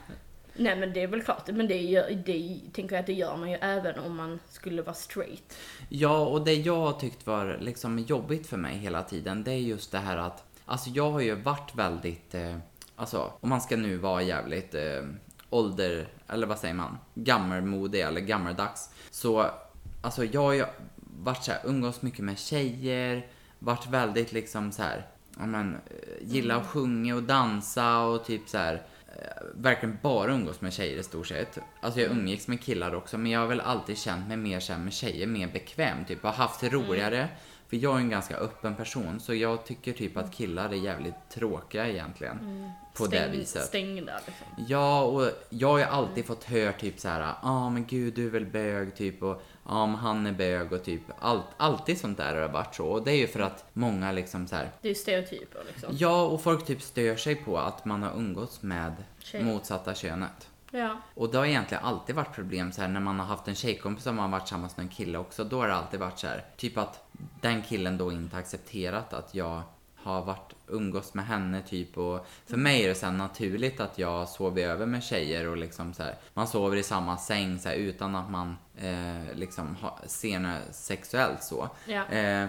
Nej men det är väl klart, men det, gör, det tänker jag att det gör man ju även om man skulle vara straight. Ja, och det jag har tyckt var liksom jobbigt för mig hela tiden, det är just det här att, alltså jag har ju varit väldigt, eh, alltså om man ska nu vara jävligt eh, ålder, eller vad säger man, gammalmodig eller gammaldags. Så, alltså jag har ju varit så här, umgås mycket med tjejer, varit väldigt liksom så här, ja men, eh, gillar att sjunga och dansa och typ så här verkligen bara umgås med tjejer i stort sett. Alltså jag umgicks med killar också men jag har väl alltid känt mig mer här med tjejer, mer bekväm typ. Har haft det roligare. För jag är en ganska öppen person så jag tycker typ att killar är jävligt tråkiga egentligen. På det Stäng- viset. Stängda liksom. Ja, och jag har ju alltid fått höra typ så här, ja ah, men gud du är väl bög typ och ja ah, men han är bög och typ allt, alltid sånt där har det varit så. Och det är ju för att många liksom så här, Det är stereotyper liksom. ja och folk typ stör sig på att man har umgåtts med Tjejer. motsatta könet. Ja. Och det har egentligen alltid varit problem så här när man har haft en tjejkompis som har varit tillsammans med en kille också. Då har det alltid varit så här, typ att den killen då inte accepterat att jag har varit umgås med henne typ och för mig är det så naturligt att jag sover över med tjejer och liksom så här, man sover i samma säng så här, utan att man eh, liksom ha, ser något sexuellt så. Ja. Eh,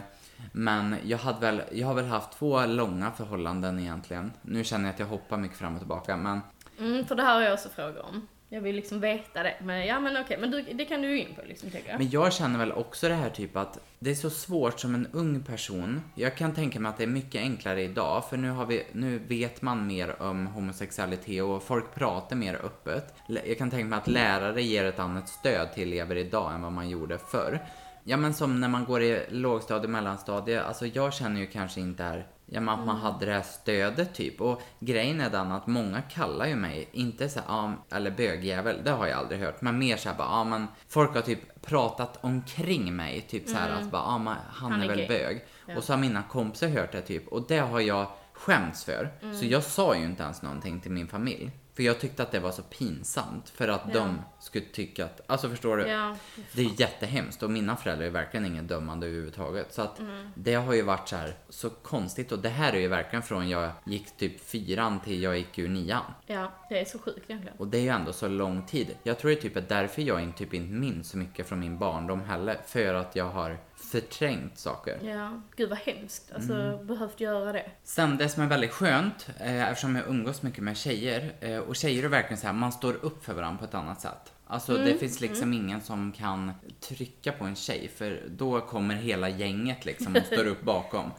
men jag, hade väl, jag har väl haft två långa förhållanden egentligen. Nu känner jag att jag hoppar mycket fram och tillbaka men Mm, för det här har jag också frågor om. Jag vill liksom veta det. Men ja men okej, men du, det kan du ju in på liksom tycker jag. Men jag känner väl också det här typ att det är så svårt som en ung person. Jag kan tänka mig att det är mycket enklare idag för nu, har vi, nu vet man mer om homosexualitet och folk pratar mer öppet. Jag kan tänka mig att lärare ger ett annat stöd till elever idag än vad man gjorde förr. Ja men som när man går i lågstadie, mellanstadie, alltså jag känner ju kanske inte här, ja att man hade det här stödet typ. Och grejen är den att många kallar ju mig, inte så här, eller bögjävel, det har jag aldrig hört, men mer så här bara, ja men folk har typ pratat omkring mig, typ så här att bara, ja men han, Han är är väl bög. Ja. Och så har mina kompisar hört det typ, och det har jag skämts för. Så jag sa ju inte ens någonting till min familj. För jag tyckte att det var så pinsamt för att Ja. de skulle tycka att, alltså förstår du? Ja. Det är jättehemskt och mina föräldrar är verkligen ingen dömande överhuvudtaget. Så att Mm. det har ju varit så här så konstigt och det här är ju verkligen från jag gick typ fyran till jag gick ur nian. ja, det är så sjukt egentligen. Och det är ju ändå så lång tid. Jag tror det typ är därför jag inte, typ inte minns så mycket från min barndom heller. För att jag har förträngt saker. Ja, gud vad hemskt. Alltså, Mm. behövt göra det. Sen det som är väldigt skönt, eh, eftersom jag umgås mycket med tjejer, eh, och tjejer är verkligen så här, man står upp för varandra på ett annat sätt. Alltså Mm, det finns liksom ingen som kan trycka på en tjej för då kommer hela gänget liksom och [laughs] står upp bakom.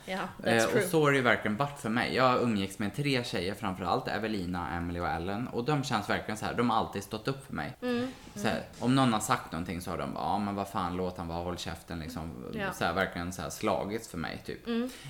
Eh, och så har det ju verkligen varit för mig. Jag umgicks med tre tjejer framförallt, Evelina, Emily och Ellen. Och de känns verkligen så här, de har alltid stått upp för mig. Mm, Så här, om någon har sagt någonting så har de bara, ja men vad fan låt han vara, håll käften liksom. Mm. Så här, verkligen så här slagits för mig typ.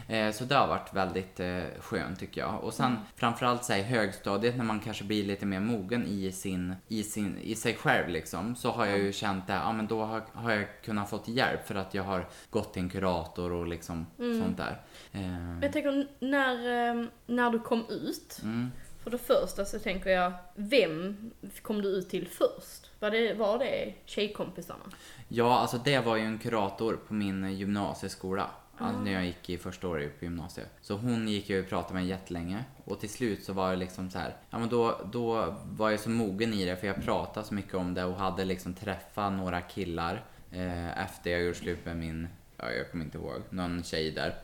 Eh, så det har varit väldigt eh, skönt tycker jag. Och sen Mm. framförallt så här, i högstadiet när man kanske blir lite mer mogen i, sin, i, sin, i sig själv liksom. Så har jag ju känt det, ja men då har, har jag kunnat fått hjälp för att jag har gått till en kurator och liksom Mm. sånt där. Eh, jag tänker när, eh, när du kom ut, mm. för det första så tänker jag, vem kom du ut till först? Var det, var det tjejkompisarna? Ja, alltså det var ju en kurator på min gymnasieskola. Alltså när jag gick i första året på gymnasiet. Så hon gick jag och pratade med jättelänge. Och till slut så var det liksom så här, ja men då, då var jag så mogen i det för jag pratade så mycket om det och hade liksom träffat några killar eh, efter jag gjort slut med min Ja, jag kommer inte ihåg. Någon tjej där.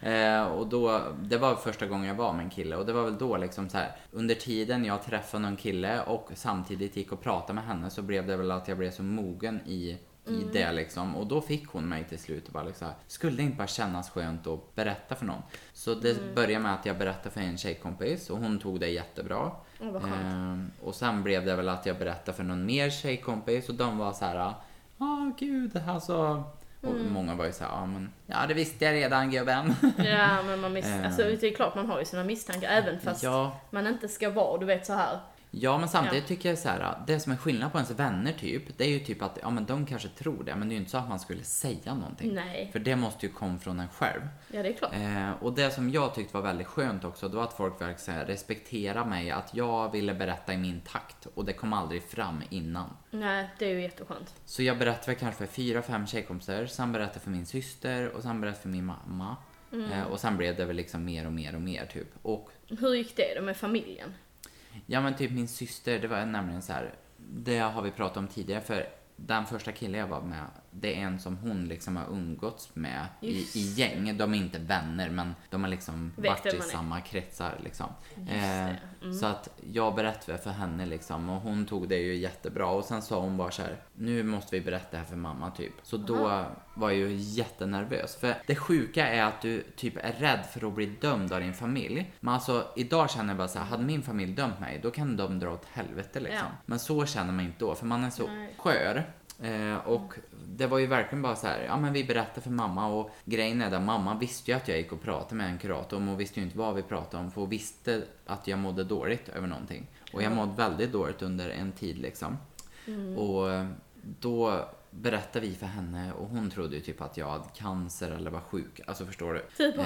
[laughs] eh, och då, det var första gången jag var med en kille och det var väl då liksom så här. Under tiden jag träffade någon kille och samtidigt gick och pratade med henne så blev det väl att jag blev så mogen i i det liksom. Och då fick hon mig till slut och bara liksom, skulle det inte bara kännas skönt att berätta för någon? Så det började med att jag berättade för en tjejkompis och hon tog det jättebra. Skönt. Ehm, och sen blev det väl att jag berättade för någon mer tjejkompis och de var så här, ja ah, gud, alltså. Och Mm. många var ju så här, ja men, ja det visste jag redan gubben. Ja, men man mis- Eh. [laughs] alltså, det är klart man har ju sina misstankar även fast ja, man inte ska vara, du vet så här. Ja, men samtidigt Ja. tycker jag så här, det som är skillnad på ens vänner typ, det är ju typ att, ja men de kanske tror det, men det är ju inte så att man skulle säga någonting. Nej. För det måste ju komma från en själv. Ja, det är klart. Eh, och det som jag tyckte var väldigt skönt också, det var att folk verkligen respektera mig, att jag ville berätta i min takt och det kom aldrig fram innan. Nej, det är ju jätteskönt. Så jag berättade kanske för fyra, fem tjejkompisar, sen berättade för min syster och sen berättade för min mamma. Eh, och sen blev det väl liksom mer och mer och mer typ. Och Hur gick det då med familjen? Ja men typ min syster, det var nämligen så här. Det har vi pratat om tidigare för den första killen jag var med, det är en som hon liksom har umgåtts med i, i gäng. De är inte vänner men de har liksom Vet varit i man är. samma kretsar liksom. Eh. Mm. Så att jag berättade för henne liksom och hon tog det ju jättebra och sen sa hon bara så här, nu måste vi berätta det här för mamma typ. Så då var jag ju jättenervös. För det sjuka är att du typ är rädd för att bli dömd av din familj. Men alltså idag känner jag bara så här, hade min familj dömt mig då kan de dra åt helvete liksom. Ja. Men så känner man inte då för man är så Nej. skör. Eh, och det var ju verkligen bara så här, ja men vi berättade för mamma och grejen är att mamma visste ju att jag gick och pratade med en kurator men hon visste ju inte vad vi pratade om för hon visste att jag mådde dåligt över någonting. Och jag mådde väldigt dåligt under en tid liksom. Och eh, då berättade vi för henne och hon trodde ju typ att jag hade cancer eller var sjuk. Alltså förstår du? Typ Eh,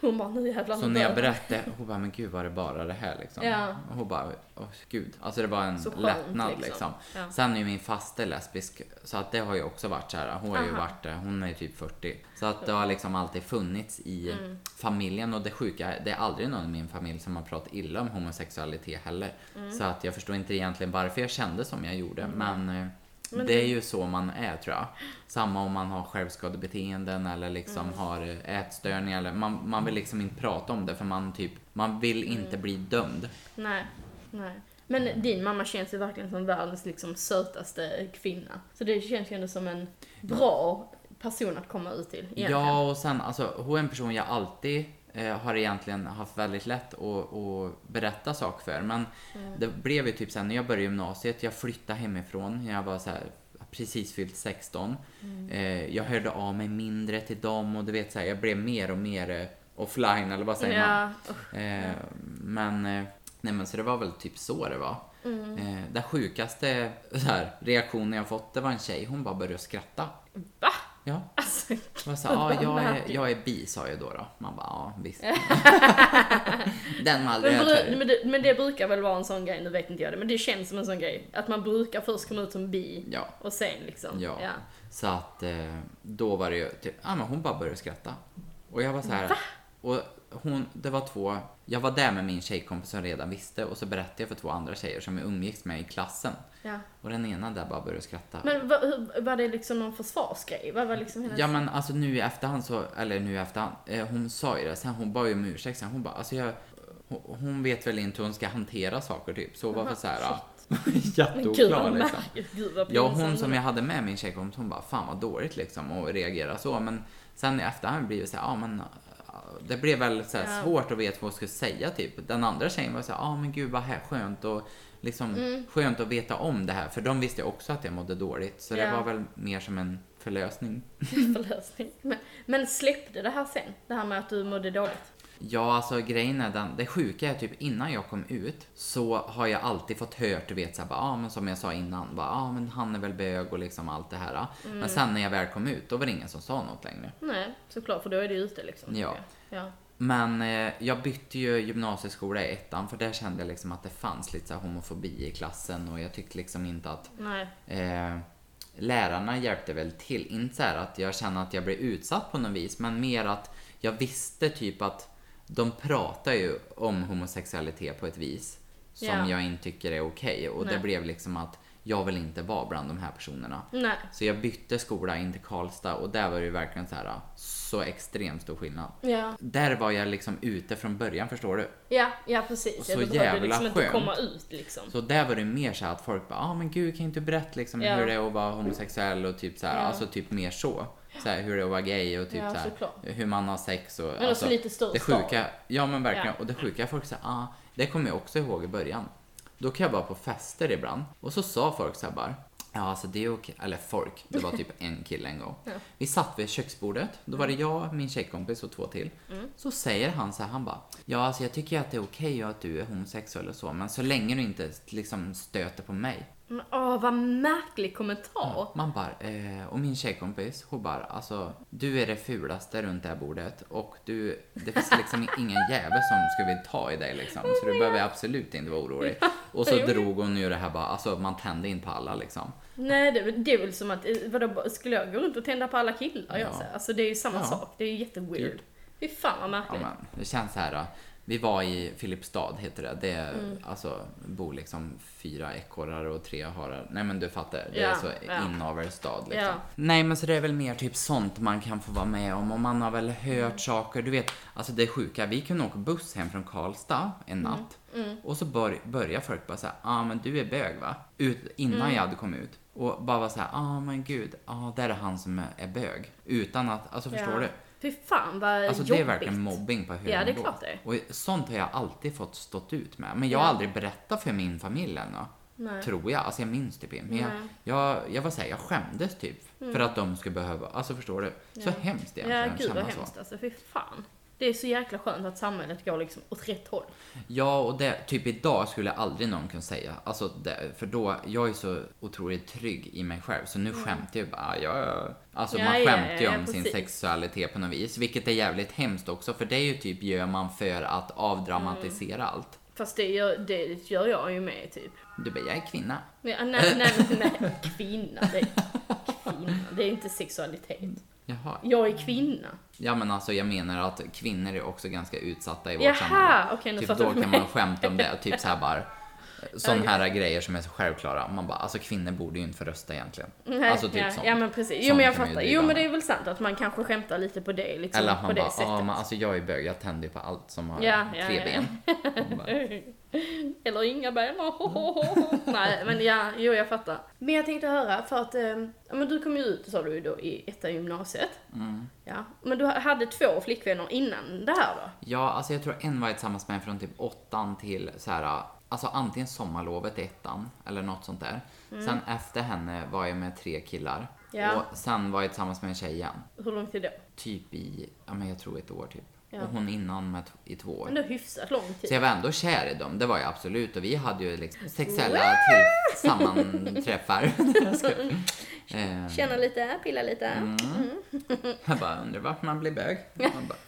hon bara, nu jävlar. så när jag berättade, hon bara, men gud var det bara det här liksom? Ja. Och hon bara, åh gud. Alltså det var en Så skönt, lättnad liksom. liksom. Ja. Sen är ju min faste lesbisk, så att det har ju också varit så här. Hon har ju varit, eh, hon är ju typ 40. Så att det har liksom alltid funnits i Mm. familjen och det sjuka, det är aldrig någon i min familj som har pratat illa om homosexualitet heller. Mm. Så att jag förstår inte egentligen varför jag kände som jag gjorde, men eh, det är ju så man är tror jag. Samma om man har självskadebeteenden eller liksom Mm. har ätstörningar eller man, man vill liksom inte prata om det för man typ, man vill Mm. inte bli dömd. Nej, nej. Men din mamma känns ju verkligen som världens liksom sötaste kvinna. Så det känns ju ändå som en bra person att komma ut till egentligen. Ja, och sen alltså hon är en person jag alltid eh, har egentligen haft väldigt lätt att, att berätta saker för. Men det blev ju typ sen när jag började gymnasiet, jag flyttade hemifrån, jag var så här precis fyllt 16. Eh, jag hörde av mig mindre till dem och du vet så här, jag blev mer och mer eh, offline eller vad säger man? Ja, usch. Eh, men, eh, nej men så det var väl typ så det var. Mm. Eh, den sjukaste så här, reaktionen jag fått, det var en tjej, hon bara började skratta. Va? Ja. Alltså, var så, ja, jag, är, jag är bi sa jag då. då. Man bara, ja visst. [laughs] Den var aldrig men, bru- men, det, men det brukar väl vara en sån grej, nu vet inte jag det, men det känns som en sån grej. Att man brukar först komma ut som bi Ja, och sen liksom. ja. ja. Så att eh, då var det ju typ, ja men hon bara började skratta. Och jag var så här. Och hon, det var två, jag var där med min tjejkompis som redan visste och så berättade jag för två andra tjejer som jag umgicks med i klassen. ja. Och den ena där bara började skratta. Men var, hur- var det liksom någon försvarsgrej? Vad var liksom hennes... Ja men alltså nu i efterhand så, eller nu i efterhand, eh, hon sa ju det, sen hon bad ju om ursäkt sen, hon bara, alltså jag, hon, hon vet väl inte hur hon ska hantera saker typ. Så varför så här, ja, [laughs] Jätteoklar liksom. Gud Ja, hon som jag hade med min tjejkompis, hon bara fan vad dåligt liksom och reagera så. Men sen i efterhand blir det så här, ja men det blev väl så Ja. svårt att veta vad jag skulle säga typ. Den andra tjejen var så ja men gud vad här skönt och liksom Mm. skönt att veta om det här. För de visste också att jag mådde dåligt. Så det Ja. var väl mer som en förlösning. [laughs] förlösning. Men, men släppte det här sen? Det här med att du mådde dåligt? Ja, alltså grejen är den, det sjuka är typ innan jag kom ut så har jag alltid fått hört, du vet såhär, ah, men som jag sa innan, ja ah, men han är väl bög och liksom allt det här. Mm. Men sen när jag väl kom ut, då var det ingen som sa något längre. Nej, såklart, för då är det ute liksom. Ja. ja. Men eh, jag bytte ju gymnasieskola i ettan för där kände jag liksom att det fanns lite så homofobi i klassen och jag tyckte liksom inte att eh, lärarna hjälpte väl till. Inte så att jag kände att jag blev utsatt på något vis, men mer att jag visste typ att de pratar ju om homosexualitet på ett vis som Ja. jag inte tycker är okej. Och det Nej. blev liksom att jag vill inte vara bland de här personerna. Nej. Så jag bytte skola in till Karlstad och där var det ju verkligen så här så extremt stor skillnad. Ja. Där var jag liksom ute från början, förstår du? Ja, ja precis. Så jag jävla liksom inte skönt. komma ut liksom. Så där var det mer så här att folk bara, ah, men gud kan inte du berätta liksom Ja. hur det är att vara homosexuell och typ så här, Ja. alltså typ mer så. Så här, hur det är att vara gay och typ Ja, så här, hur man har sex och Men också lite större det sjuka, ja men verkligen, Ja. och det sjuka folk säger, ah, det kommer jag också ihåg i början. Då kan jag vara på fester ibland och så sa folk så här bara, ja alltså det är okej, eller folk, det var typ en kille en gång. Vi satt vid köksbordet, då var det jag, min tjejkompis och två till. Mm. Så säger han så här, han bara, ja alltså jag tycker att det är okej att du är homosexuell och så, men så länge du inte liksom stöter på mig. Åh, vad märklig kommentar. Man bara, eh, och min tjejkompis, hon bara, alltså du är det fulaste runt det här bordet och du, det finns liksom ingen jävel som skulle vilja ta i dig liksom. Så du behöver absolut inte vara orolig. Och så [laughs] drog hon ju det här bara, alltså man tände in på alla liksom. Nej, det, det är väl som att, eh, vadå, skulle jag gå runt och tända på alla killar? Ja. Jag? Alltså det är ju samma Ja. sak. Det är ju jätteweird. Typ. Fy fan vad Ja, märkligt. men det känns så här. då. Vi var i Filipstad, heter det. Det är, Mm. alltså, bor liksom fyra ekorrar och tre harar. Nej men du fattar, det är Ja, så ja. inavelstad liksom. Ja. Nej men så det är väl mer typ sånt man kan få vara med om och man har väl hört Mm. saker. Du vet, alltså det är sjuka. Vi kunde åka buss hem från Karlstad en Mm. natt och så bör, börjar folk bara säga, ah, men du är bög va? Ut, innan Mm. jag hade kommit ut. Och bara vara såhär, ah, men gud, ah, där är han som är, är bög. Utan att, alltså förstår du? Fy fan vad Alltså jobbigt. det är verkligen mobbing på hög Ja, det är nivå. klart det är. Och sånt har jag alltid fått stått ut med. Men jag har Ja. aldrig berättat för min familj ännu. Nej. Tror jag. Alltså jag minns typ inte. Men jag, Nej. jag, jag var säga, jag skämdes typ. För att de skulle behöva, alltså förstår du? Så hemskt egentligen Ja, att gud vad känna så. hemskt alltså. Fy fan. Det är så jäkla skönt att samhället går liksom åt rätt håll. Ja, och det, typ idag skulle aldrig någon kunna säga. Alltså, det, för då, jag är så otroligt trygg i mig själv. Så nu skämtar jag bara, ja, ja. Alltså Mm. Ja, man ja, skämtar ju ja, om sin sexualitet på något vis. Vilket är jävligt hemskt också. För det är ju typ, gör man för att avdramatisera Mm. allt. Fast det gör, det gör jag ju med typ. Du bara, jag är kvinna. Ja, nej, nej, nej, kvinna. Det är, kvinna. Det är inte sexualitet. Jaha. Jag är kvinna. Ja men alltså jag menar att kvinnor är också ganska utsatta i vårt Jaha, samhälle. okej, nu typ då kan man skämta om det, typ så här bara. Sådana här grejer som är så självklara. Man bara, alltså kvinnor borde ju inte få rösta egentligen. Nej, alltså typ ja, sånt. ja men precis. Jo Sånt men jag fattar. Jo men det är väl sant att man kanske skämtar lite på det liksom. Eller att man bara, ja men alltså jag är bög, jag tänder ju på allt som har Ja, tre ja. ben. Bara, [laughs] Eller inga ben. [laughs] Nej men ja, jo jag fattar. Men jag tänkte höra för att, eh, ja men du kom ju ut sa du ju då i etta gymnasiet. Mm. Ja, men du hade två flickvänner innan det här då? Ja, alltså jag tror en var tillsammans med från typ åttan till så här, alltså antingen sommarlovet i ettan eller något sånt där. Sen efter henne var jag med tre killar. Ja. Och sen var jag tillsammans med en tjej igen. Hur lång tid då? Typ i, ja men jag tror ett år typ. Ja. Och hon innan med i två år. Men det är hyfsat lång tid. Så jag var ändå kär i dem, det var jag absolut. Och vi hade ju liksom sexuella till sammanträffar. [laughs] [laughs] Känna lite, pilla lite. Mm. jag bara undrar varför man blir bög. Man bara,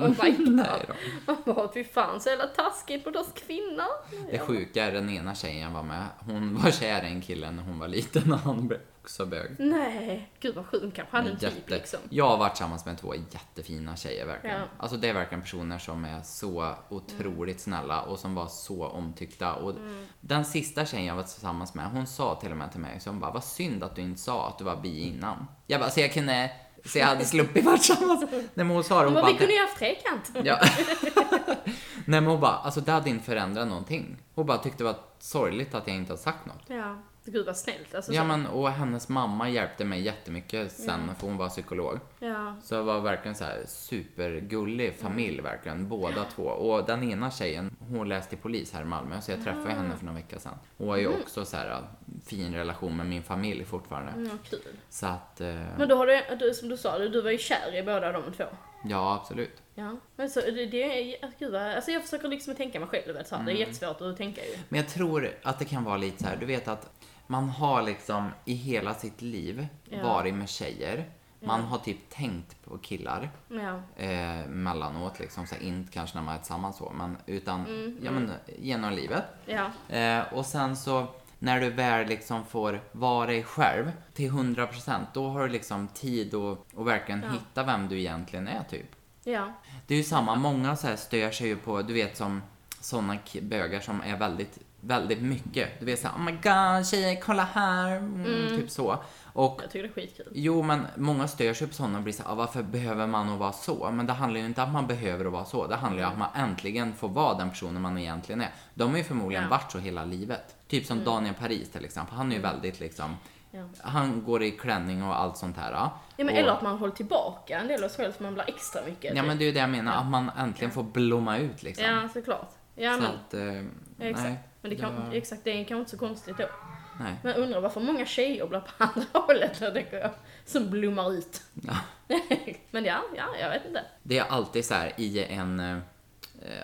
Oh my god. nej då. Man bara, fy fan så jävla taskigt mot oss kvinnor. Det sjuka är den ena tjejen var med, hon var kär i en kille när hon var liten och han blev också bög. Nej, gud vad sjukt. Kanske hade en typ liksom. Jag har varit tillsammans med två jättefina tjejer verkligen. Ja. Alltså det är verkligen personer som är så otroligt snälla och som var så omtyckta. Och Mm. Den sista tjejen jag var tillsammans med, hon sa till och med till mig, så hon bara, vad synd att du inte sa att du var bi innan. Jag bara, så jag kunde Så jag hade sluppit varit tillsammans. [laughs] Nej men hon sa det, Hon hon bara, bara, vi kunde ju haft trekant. Ja. [laughs] Nej men hon bara, alltså det hade inte förändrat någonting. Hon bara tyckte det var sorgligt att jag inte hade sagt något. Ja, gud vad snällt. Alltså, Ja så. men och hennes mamma hjälpte mig jättemycket sen för hon var psykolog. ja. Så det var verkligen så här supergullig familj verkligen, båda två. Och den ena tjejen, hon läste polis här i Malmö så jag träffade henne för några veckor sedan. Hon har ju också så här fin relation med min familj fortfarande. Mm, kul. Så att, eh, Men då har du, du, som du sa, du, du var ju kär i båda de två. ja absolut. Ja. Men så, det, det är, gud vad, alltså jag försöker liksom tänka mig själv, vet, så här. det är Mm. jättesvårt att tänka ju. Men jag tror att det kan vara lite så här, du vet att man har liksom i hela sitt liv Ja. varit med tjejer. Man har typ tänkt på killar Ja. eh, mellanåt liksom, så här, inte kanske när man är tillsammans så, men utan Mm, ja, men, genom livet. Ja. Eh, och sen så när du väl liksom får vara dig själv till 100% då har du liksom tid att, att verkligen Ja. hitta vem du egentligen är typ. Ja. Det är ju samma, många så här stör sig ju på, du vet som sådana bögar som är väldigt, väldigt mycket. Du vet såhär, oh my god tjejer kolla här, mm, typ så. Och Jag tycker det är skitkul. Jo, men många stör sig på sådana och blir så här, "Ah, varför behöver man att vara så? Men det handlar ju inte om att man behöver att vara så. Det handlar ju om att man äntligen får vara den personen man egentligen är. De har ju förmodligen Ja. varit så hela livet. Typ som Daniel Paris till exempel. Han är ju väldigt liksom, Ja. han går i klänning och allt sånt här. Ja, men och, eller att man håller tillbaka en del av sig själv så man blir extra mycket. Ja, typ. men det är ju det jag menar, att man äntligen får blomma ut liksom. Ja, såklart. Ja, så men, att, eh, ja, exakt. nej. Men det kan, jag- exakt, det är kanske inte så konstigt då. nej. Men jag undrar varför många tjejer blir på andra [laughs] hållet, då, tänker jag, som blommar ut. Ja. [laughs] men ja, ja, jag vet inte. Det är alltid så här i en, eh,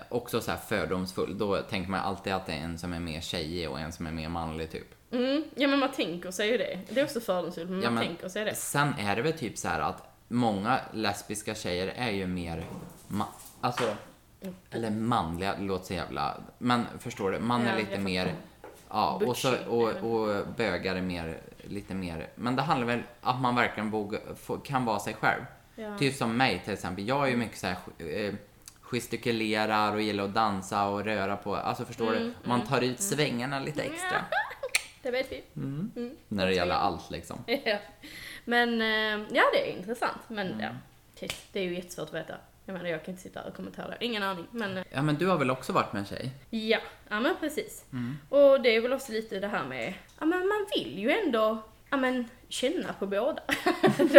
också så här fördomsfull. Då tänker man alltid att det är en som är mer tjejig och en som är mer manlig typ. Mm, ja men man tänker sig ju det. Det är också fördomsfullt, men Ja, man men- tänker sig det. Sen är det väl typ så här att många lesbiska tjejer är ju mer, alltså, eller manliga, låter så jävla, men förstår du, man är lite mer, ja, och, så, och, och bögar är mer, lite mer, men det handlar väl att man verkligen vågar, kan vara sig själv. Ja. Typ som mig till exempel, jag är ju mycket så här, eh, gestikulerar och gillar att dansa och röra på, alltså förstår Mm, du, man tar ut svängarna lite extra. [laughs] Det vet vi. När det gäller allt liksom. [laughs] Ja. Men eh, ja, det är intressant. Men Mm. ja, det är ju jättesvårt att veta. Jag menar, jag kan inte sitta här och kommentera. Ingen aning. Men eh, Ja men du har väl också varit med en tjej? ja, ja men precis. Mm. Och det är väl också lite det här med, ja men man vill ju ändå, ja men känna på båda. [laughs]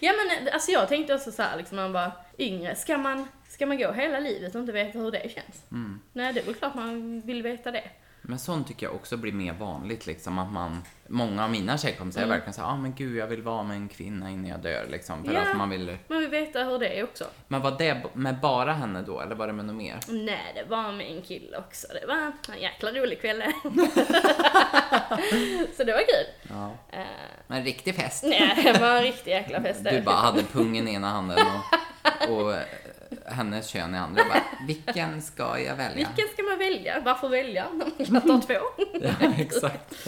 ja men alltså jag tänkte också så här, liksom man var yngre, ska man, ska man gå hela livet och inte veta hur det känns? Mm. Nej, det är väl klart man vill veta det. Men sånt tycker jag också blir mer vanligt liksom att man, många av mina tjejkompisar är verkligen såhär, ah men gud jag vill vara med en kvinna innan jag dör liksom. För Ja. att man vill, Man vill veta hur det är också. men var det med bara henne då eller var det med något mer? Nej, det var med en kille också. Det var en jäkla rolig kväll. [laughs] så det var kul. Ja. Eh, Men en riktig fest. nej, det var en riktig jäkla fest. Du bara hade pungen i ena handen och, och hennes kön i andra. Och Bara, Vilken ska jag välja? Vilken ska man välja? Varför välja? när man kan ta två. Ja, exakt.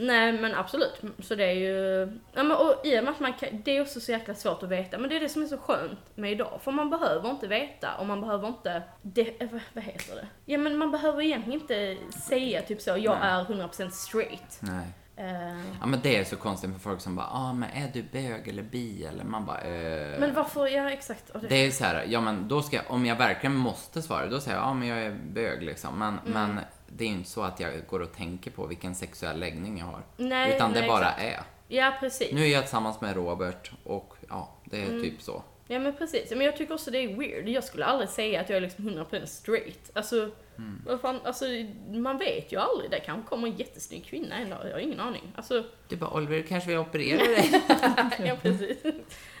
Nej men absolut. Så det är ju, ja, men, och i och med att man kan, det är också så jäkla svårt att veta. Men det är det som är så skönt med idag. För man behöver inte veta och man behöver inte, det, eh, vad heter det? Ja men man behöver egentligen inte säga typ så, jag Nej. är 100% straight. Nej. Eh, Ja men det är så konstigt för folk som bara, ah men är du bög eller bi eller? Man bara, eh. men varför, ja exakt. Det är så här, ja men då ska jag, om jag verkligen måste svara, då säger jag, ja men jag är bög liksom. Men, Mm. men det är ju inte så att jag går och tänker på vilken sexuell läggning jag har. Nej, Utan det nej, bara exakt. är. Ja precis. Nu är jag tillsammans med Robert och ja, det är Mm. typ så. Ja men precis, men jag tycker också det är weird. Jag skulle aldrig säga att jag är liksom 100% straight. Alltså, Mm. vad fan, alltså man vet ju aldrig. Det kanske kommer en jättesnygg kvinna en dag, jag har ingen aning. Alltså, Du bara, Oliver kanske vi opererar dig? [laughs] ja precis.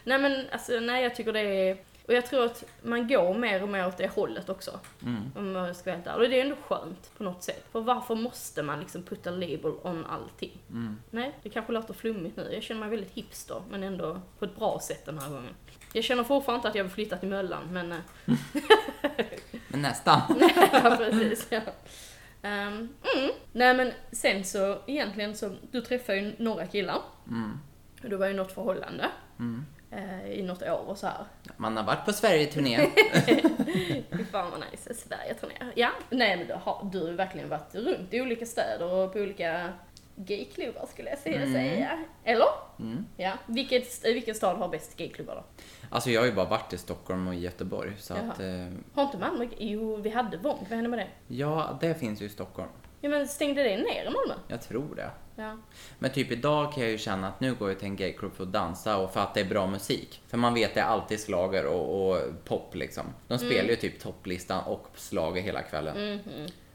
nej men alltså, nej jag tycker det är, och jag tror att man går mer och mer åt det hållet också. Mm. Om jag ska vara. Och det är ändå skönt på något sätt. För varför måste man liksom putta label on allting? Mm. Nej, det kanske låter flummigt nu. Jag känner mig väldigt hipster, men ändå på ett bra sätt den här gången. Jag känner fortfarande inte att jag vill flytta till Möllan, men... eh, [laughs] Men nästan. [laughs] ja, precis. Ja. Ehm, mm. Nej men sen så, egentligen så, du träffade ju några killar. Mm. Och du var ju i något förhållande. Mm. eh, I något år och så här. Man har varit på Sverigeturné. [laughs] Fy fan vad nice, Sverige-turné. Ja, nej men du har, du har verkligen varit runt i olika städer och på olika gayklubbar skulle jag Mm. säga. säga. Eller? Ja. Vilket, vilken stad har bäst gayklubbar då? Alltså jag har ju bara varit i Stockholm och i Göteborg så Jaha. att... Eh, Har inte Malmö? Jo, vi hade Vång. Vad hände med det? ja, det finns ju i Stockholm. Ja men stängde det ner i Malmö? Jag tror det. Ja. Men typ idag kan jag ju känna att nu går jag till en gayklubb för att dansa och för att det är bra musik. För man vet det är alltid slager och, och pop liksom. De spelar ju typ topplistan och slager hela kvällen.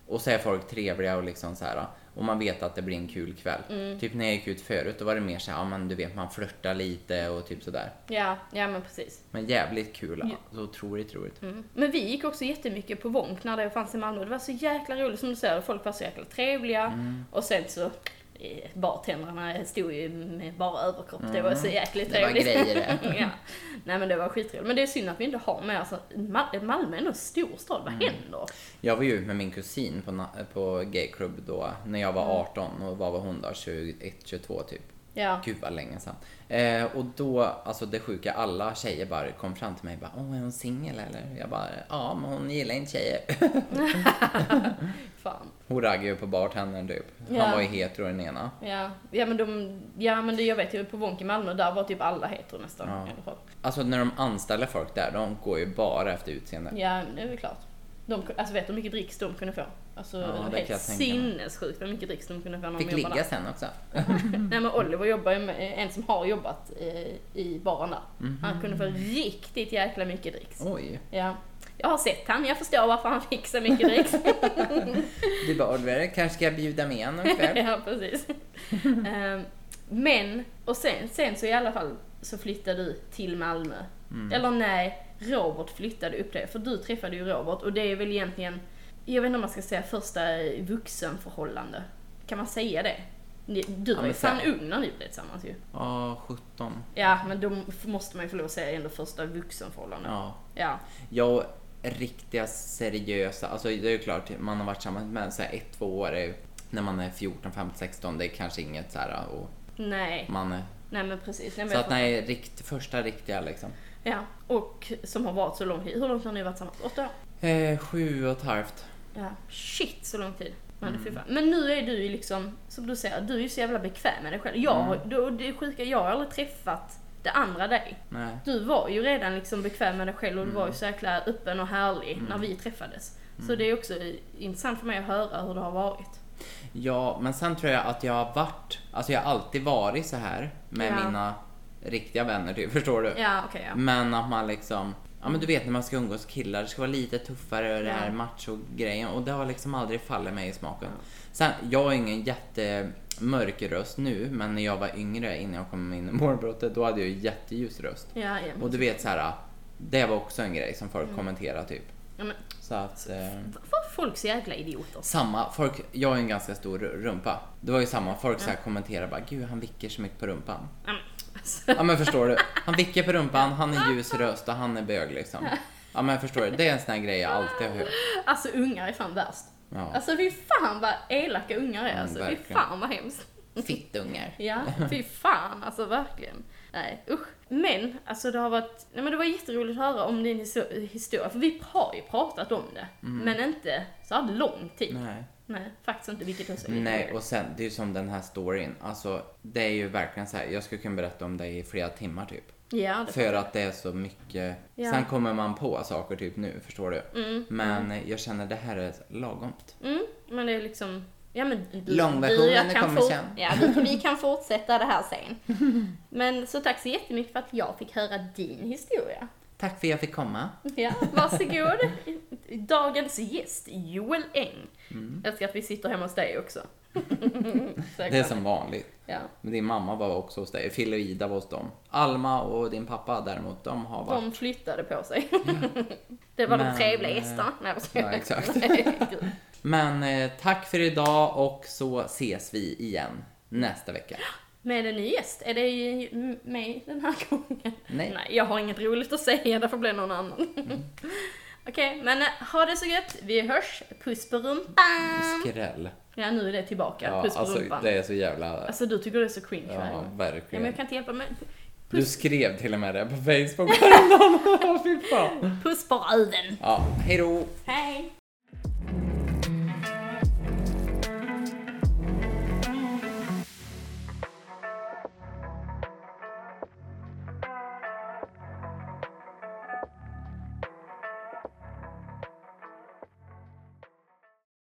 Och så är folk trevliga och liksom så här. Och man vet att det blir en kul kväll. Typ när jag gick ut förut då var det mer så här, ja men du vet man flörtar lite och typ sådär. Ja, ja men precis. Men jävligt kul. Ja. Så otroligt roligt. Mm. Men vi gick också jättemycket på Wonk när det fanns i Malmö. Det var så jäkla roligt som du säger, folk var så jäkla trevliga. Mm. Och sen så, bartendrarna stod ju med bara överkropp. Det var så jäkligt Mm. Det var trevligt. grejer det. [laughs] ja. Nej men det var skittrevligt. Men det är synd att vi inte har mer. Alltså, Ma- Malmö är ändå en stor stad, vad Mm. händer? Jag var ju med min kusin på, på gayklubb då när jag var 18 och vad var hon då? 21, 22 typ. Ja. Gud vad länge sedan. Eh, och då, alltså det sjuka, alla tjejer bara kom fram till mig och bara Åh, är hon singel eller? Jag bara, ja men hon gillar inte tjejer. [laughs] Fan. Hon raggade ju på bartendern typ. Ja. Han var ju hetero den ena. Ja, ja men de, ja men det, jag vet ju på Wonk i Malmö, där var typ alla hetero nästan Ja. i alla fall. Alltså när de anställer folk där, de går ju bara efter utseende. Ja, det är väl klart. De, alltså vet du hur mycket dricks de kunde få? Alltså Ja, det helt sinnessjukt vad mycket dricks de kunde få när Fick de ligga där. sen också. [laughs] Nej men Oliver jobbar ju med en som har jobbat eh, i baren där. Mhm. Han kunde få riktigt jäkla mycket dricks. Oj. Ja. Jag har sett han, jag förstår varför han fick så mycket dricks. Du bara, Oliver, kanske ska jag bjuda med honom ikväll? [laughs] ja, precis. Ehm, men, och sen, sen så i alla fall så flyttade du till Malmö. Mm. Eller nej, Robert flyttade upp det. För du träffade ju Robert och det är väl egentligen, jag vet inte om man ska säga första vuxenförhållande. Kan man säga det? Du var ju fan ung när ni blev tillsammans ju. Ja, 17. Ja, men då måste man ju få lov att säga ändå första vuxenförhållande. Ja. Ja. Jag riktiga seriösa, alltså det är ju klart man har varit tillsammans med så här ett, två år är, ju- när man är 14, 15, 16, det är kanske inget så här och Nej, man är, nej men precis. Nej, men så att nej, rikt, första riktiga liksom. Ja, och som har varit så lång tid. Hur långt har ni varit tillsammans? Åtta år? Eh, sju och ett halvt. Ja, shit så lång tid. Men, Mm. men nu är du ju liksom, som du säger, du är ju så jävla bekväm med dig själv. Jag, Mm. det är sjuka, jag har aldrig träffat det andra dig. Nej. Du var ju redan liksom bekväm med dig själv och du Mm. var ju så jäkla öppen och härlig när vi träffades. Mm. Så det är också intressant för mig att höra hur det har varit. Ja, men sen tror jag att jag har varit, alltså jag har alltid varit så här med Ja. mina riktiga vänner typ, [laughs] förstår du? Ja, okej ja. Men att man liksom, ja men du vet när man ska umgås killar, det ska vara lite tuffare och det här Ja. macho-grejen och det har liksom aldrig fallit mig i smaken. Sen, jag har ingen jättemörk röst nu, men när jag var yngre innan jag kom in i målbrottet, då hade jag ju jätteljus röst. Ja, ja. Och du vet så här, det var också en grej som folk Mm. kommenterade typ. ja men, Så att, eh, var folk så jäkla idioter? samma, folk, jag har ju en ganska stor rumpa. Det var ju samma, folk så här kommenterade bara, gud han vickar så mycket på rumpan. Ja, men, alltså, Ja men förstår du? Han vickar på rumpan, han är ljus röst och han är bög liksom. Ja men förstår du? Det är en sån här grej jag alltid har hört. alltså ungar är fan värst. Ja. Alltså fy fan vad elaka ungar är Mm, alltså. Fy fan vad hemskt. Fittungar. [laughs] Ja, fy fan alltså verkligen. Nej usch. Men alltså det har varit, nej men det var jätteroligt att höra om din histo- historia. För vi har ju pratat om det. Men inte så här lång tid. Mm. Nej. Nej, faktiskt inte vilket också är Nej, och sen, det är ju som den här storyn. Alltså, det är ju verkligen så här. jag skulle kunna berätta om det i flera timmar typ. Ja, det För att det är så mycket. Ja. Sen kommer man på saker typ nu, förstår du? Mm, Men jag känner det här är lagomt. Mm, men det är liksom, ja men Långversionen, jag kan kommer sen. Ja, vi, [laughs] vi kan fortsätta det här sen. Men så tack så jättemycket för att jag fick höra din historia. Tack för att jag fick komma. Ja, varsågod. Dagens gäst, Joel Eng. Mm. Jag älskar att vi sitter hemma hos dig också. [laughs] Det är som vanligt. Ja, Men din mamma var också hos dig. Fille och Ida var hos dem. Alma och din pappa däremot, de har varit... de flyttade på sig. [laughs] Det var Men, de trevliga eh, gästerna. Nej, ja, exakt. [laughs] Men eh, tack för idag och så ses vi igen nästa vecka. Med en ny gäst. Är det mig den här gången? Nej. Nej, jag har inget roligt att säga. Det får bli någon annan. Okej, men eh, ha det så gött. Vi hörs. Puss på rumpan. Skräll. Ja, nu är det tillbaka. Ja, Puss på alltså rumpan. det är så jävla... Alltså du tycker det är så cringe Ja, varje gång. Ja, men verkligen. jag kan inte hjälpa mig. Du skrev till och med det på Facebook [laughs] häromdagen. Fy fan. puss på röven. Ja, hejdå. Hej.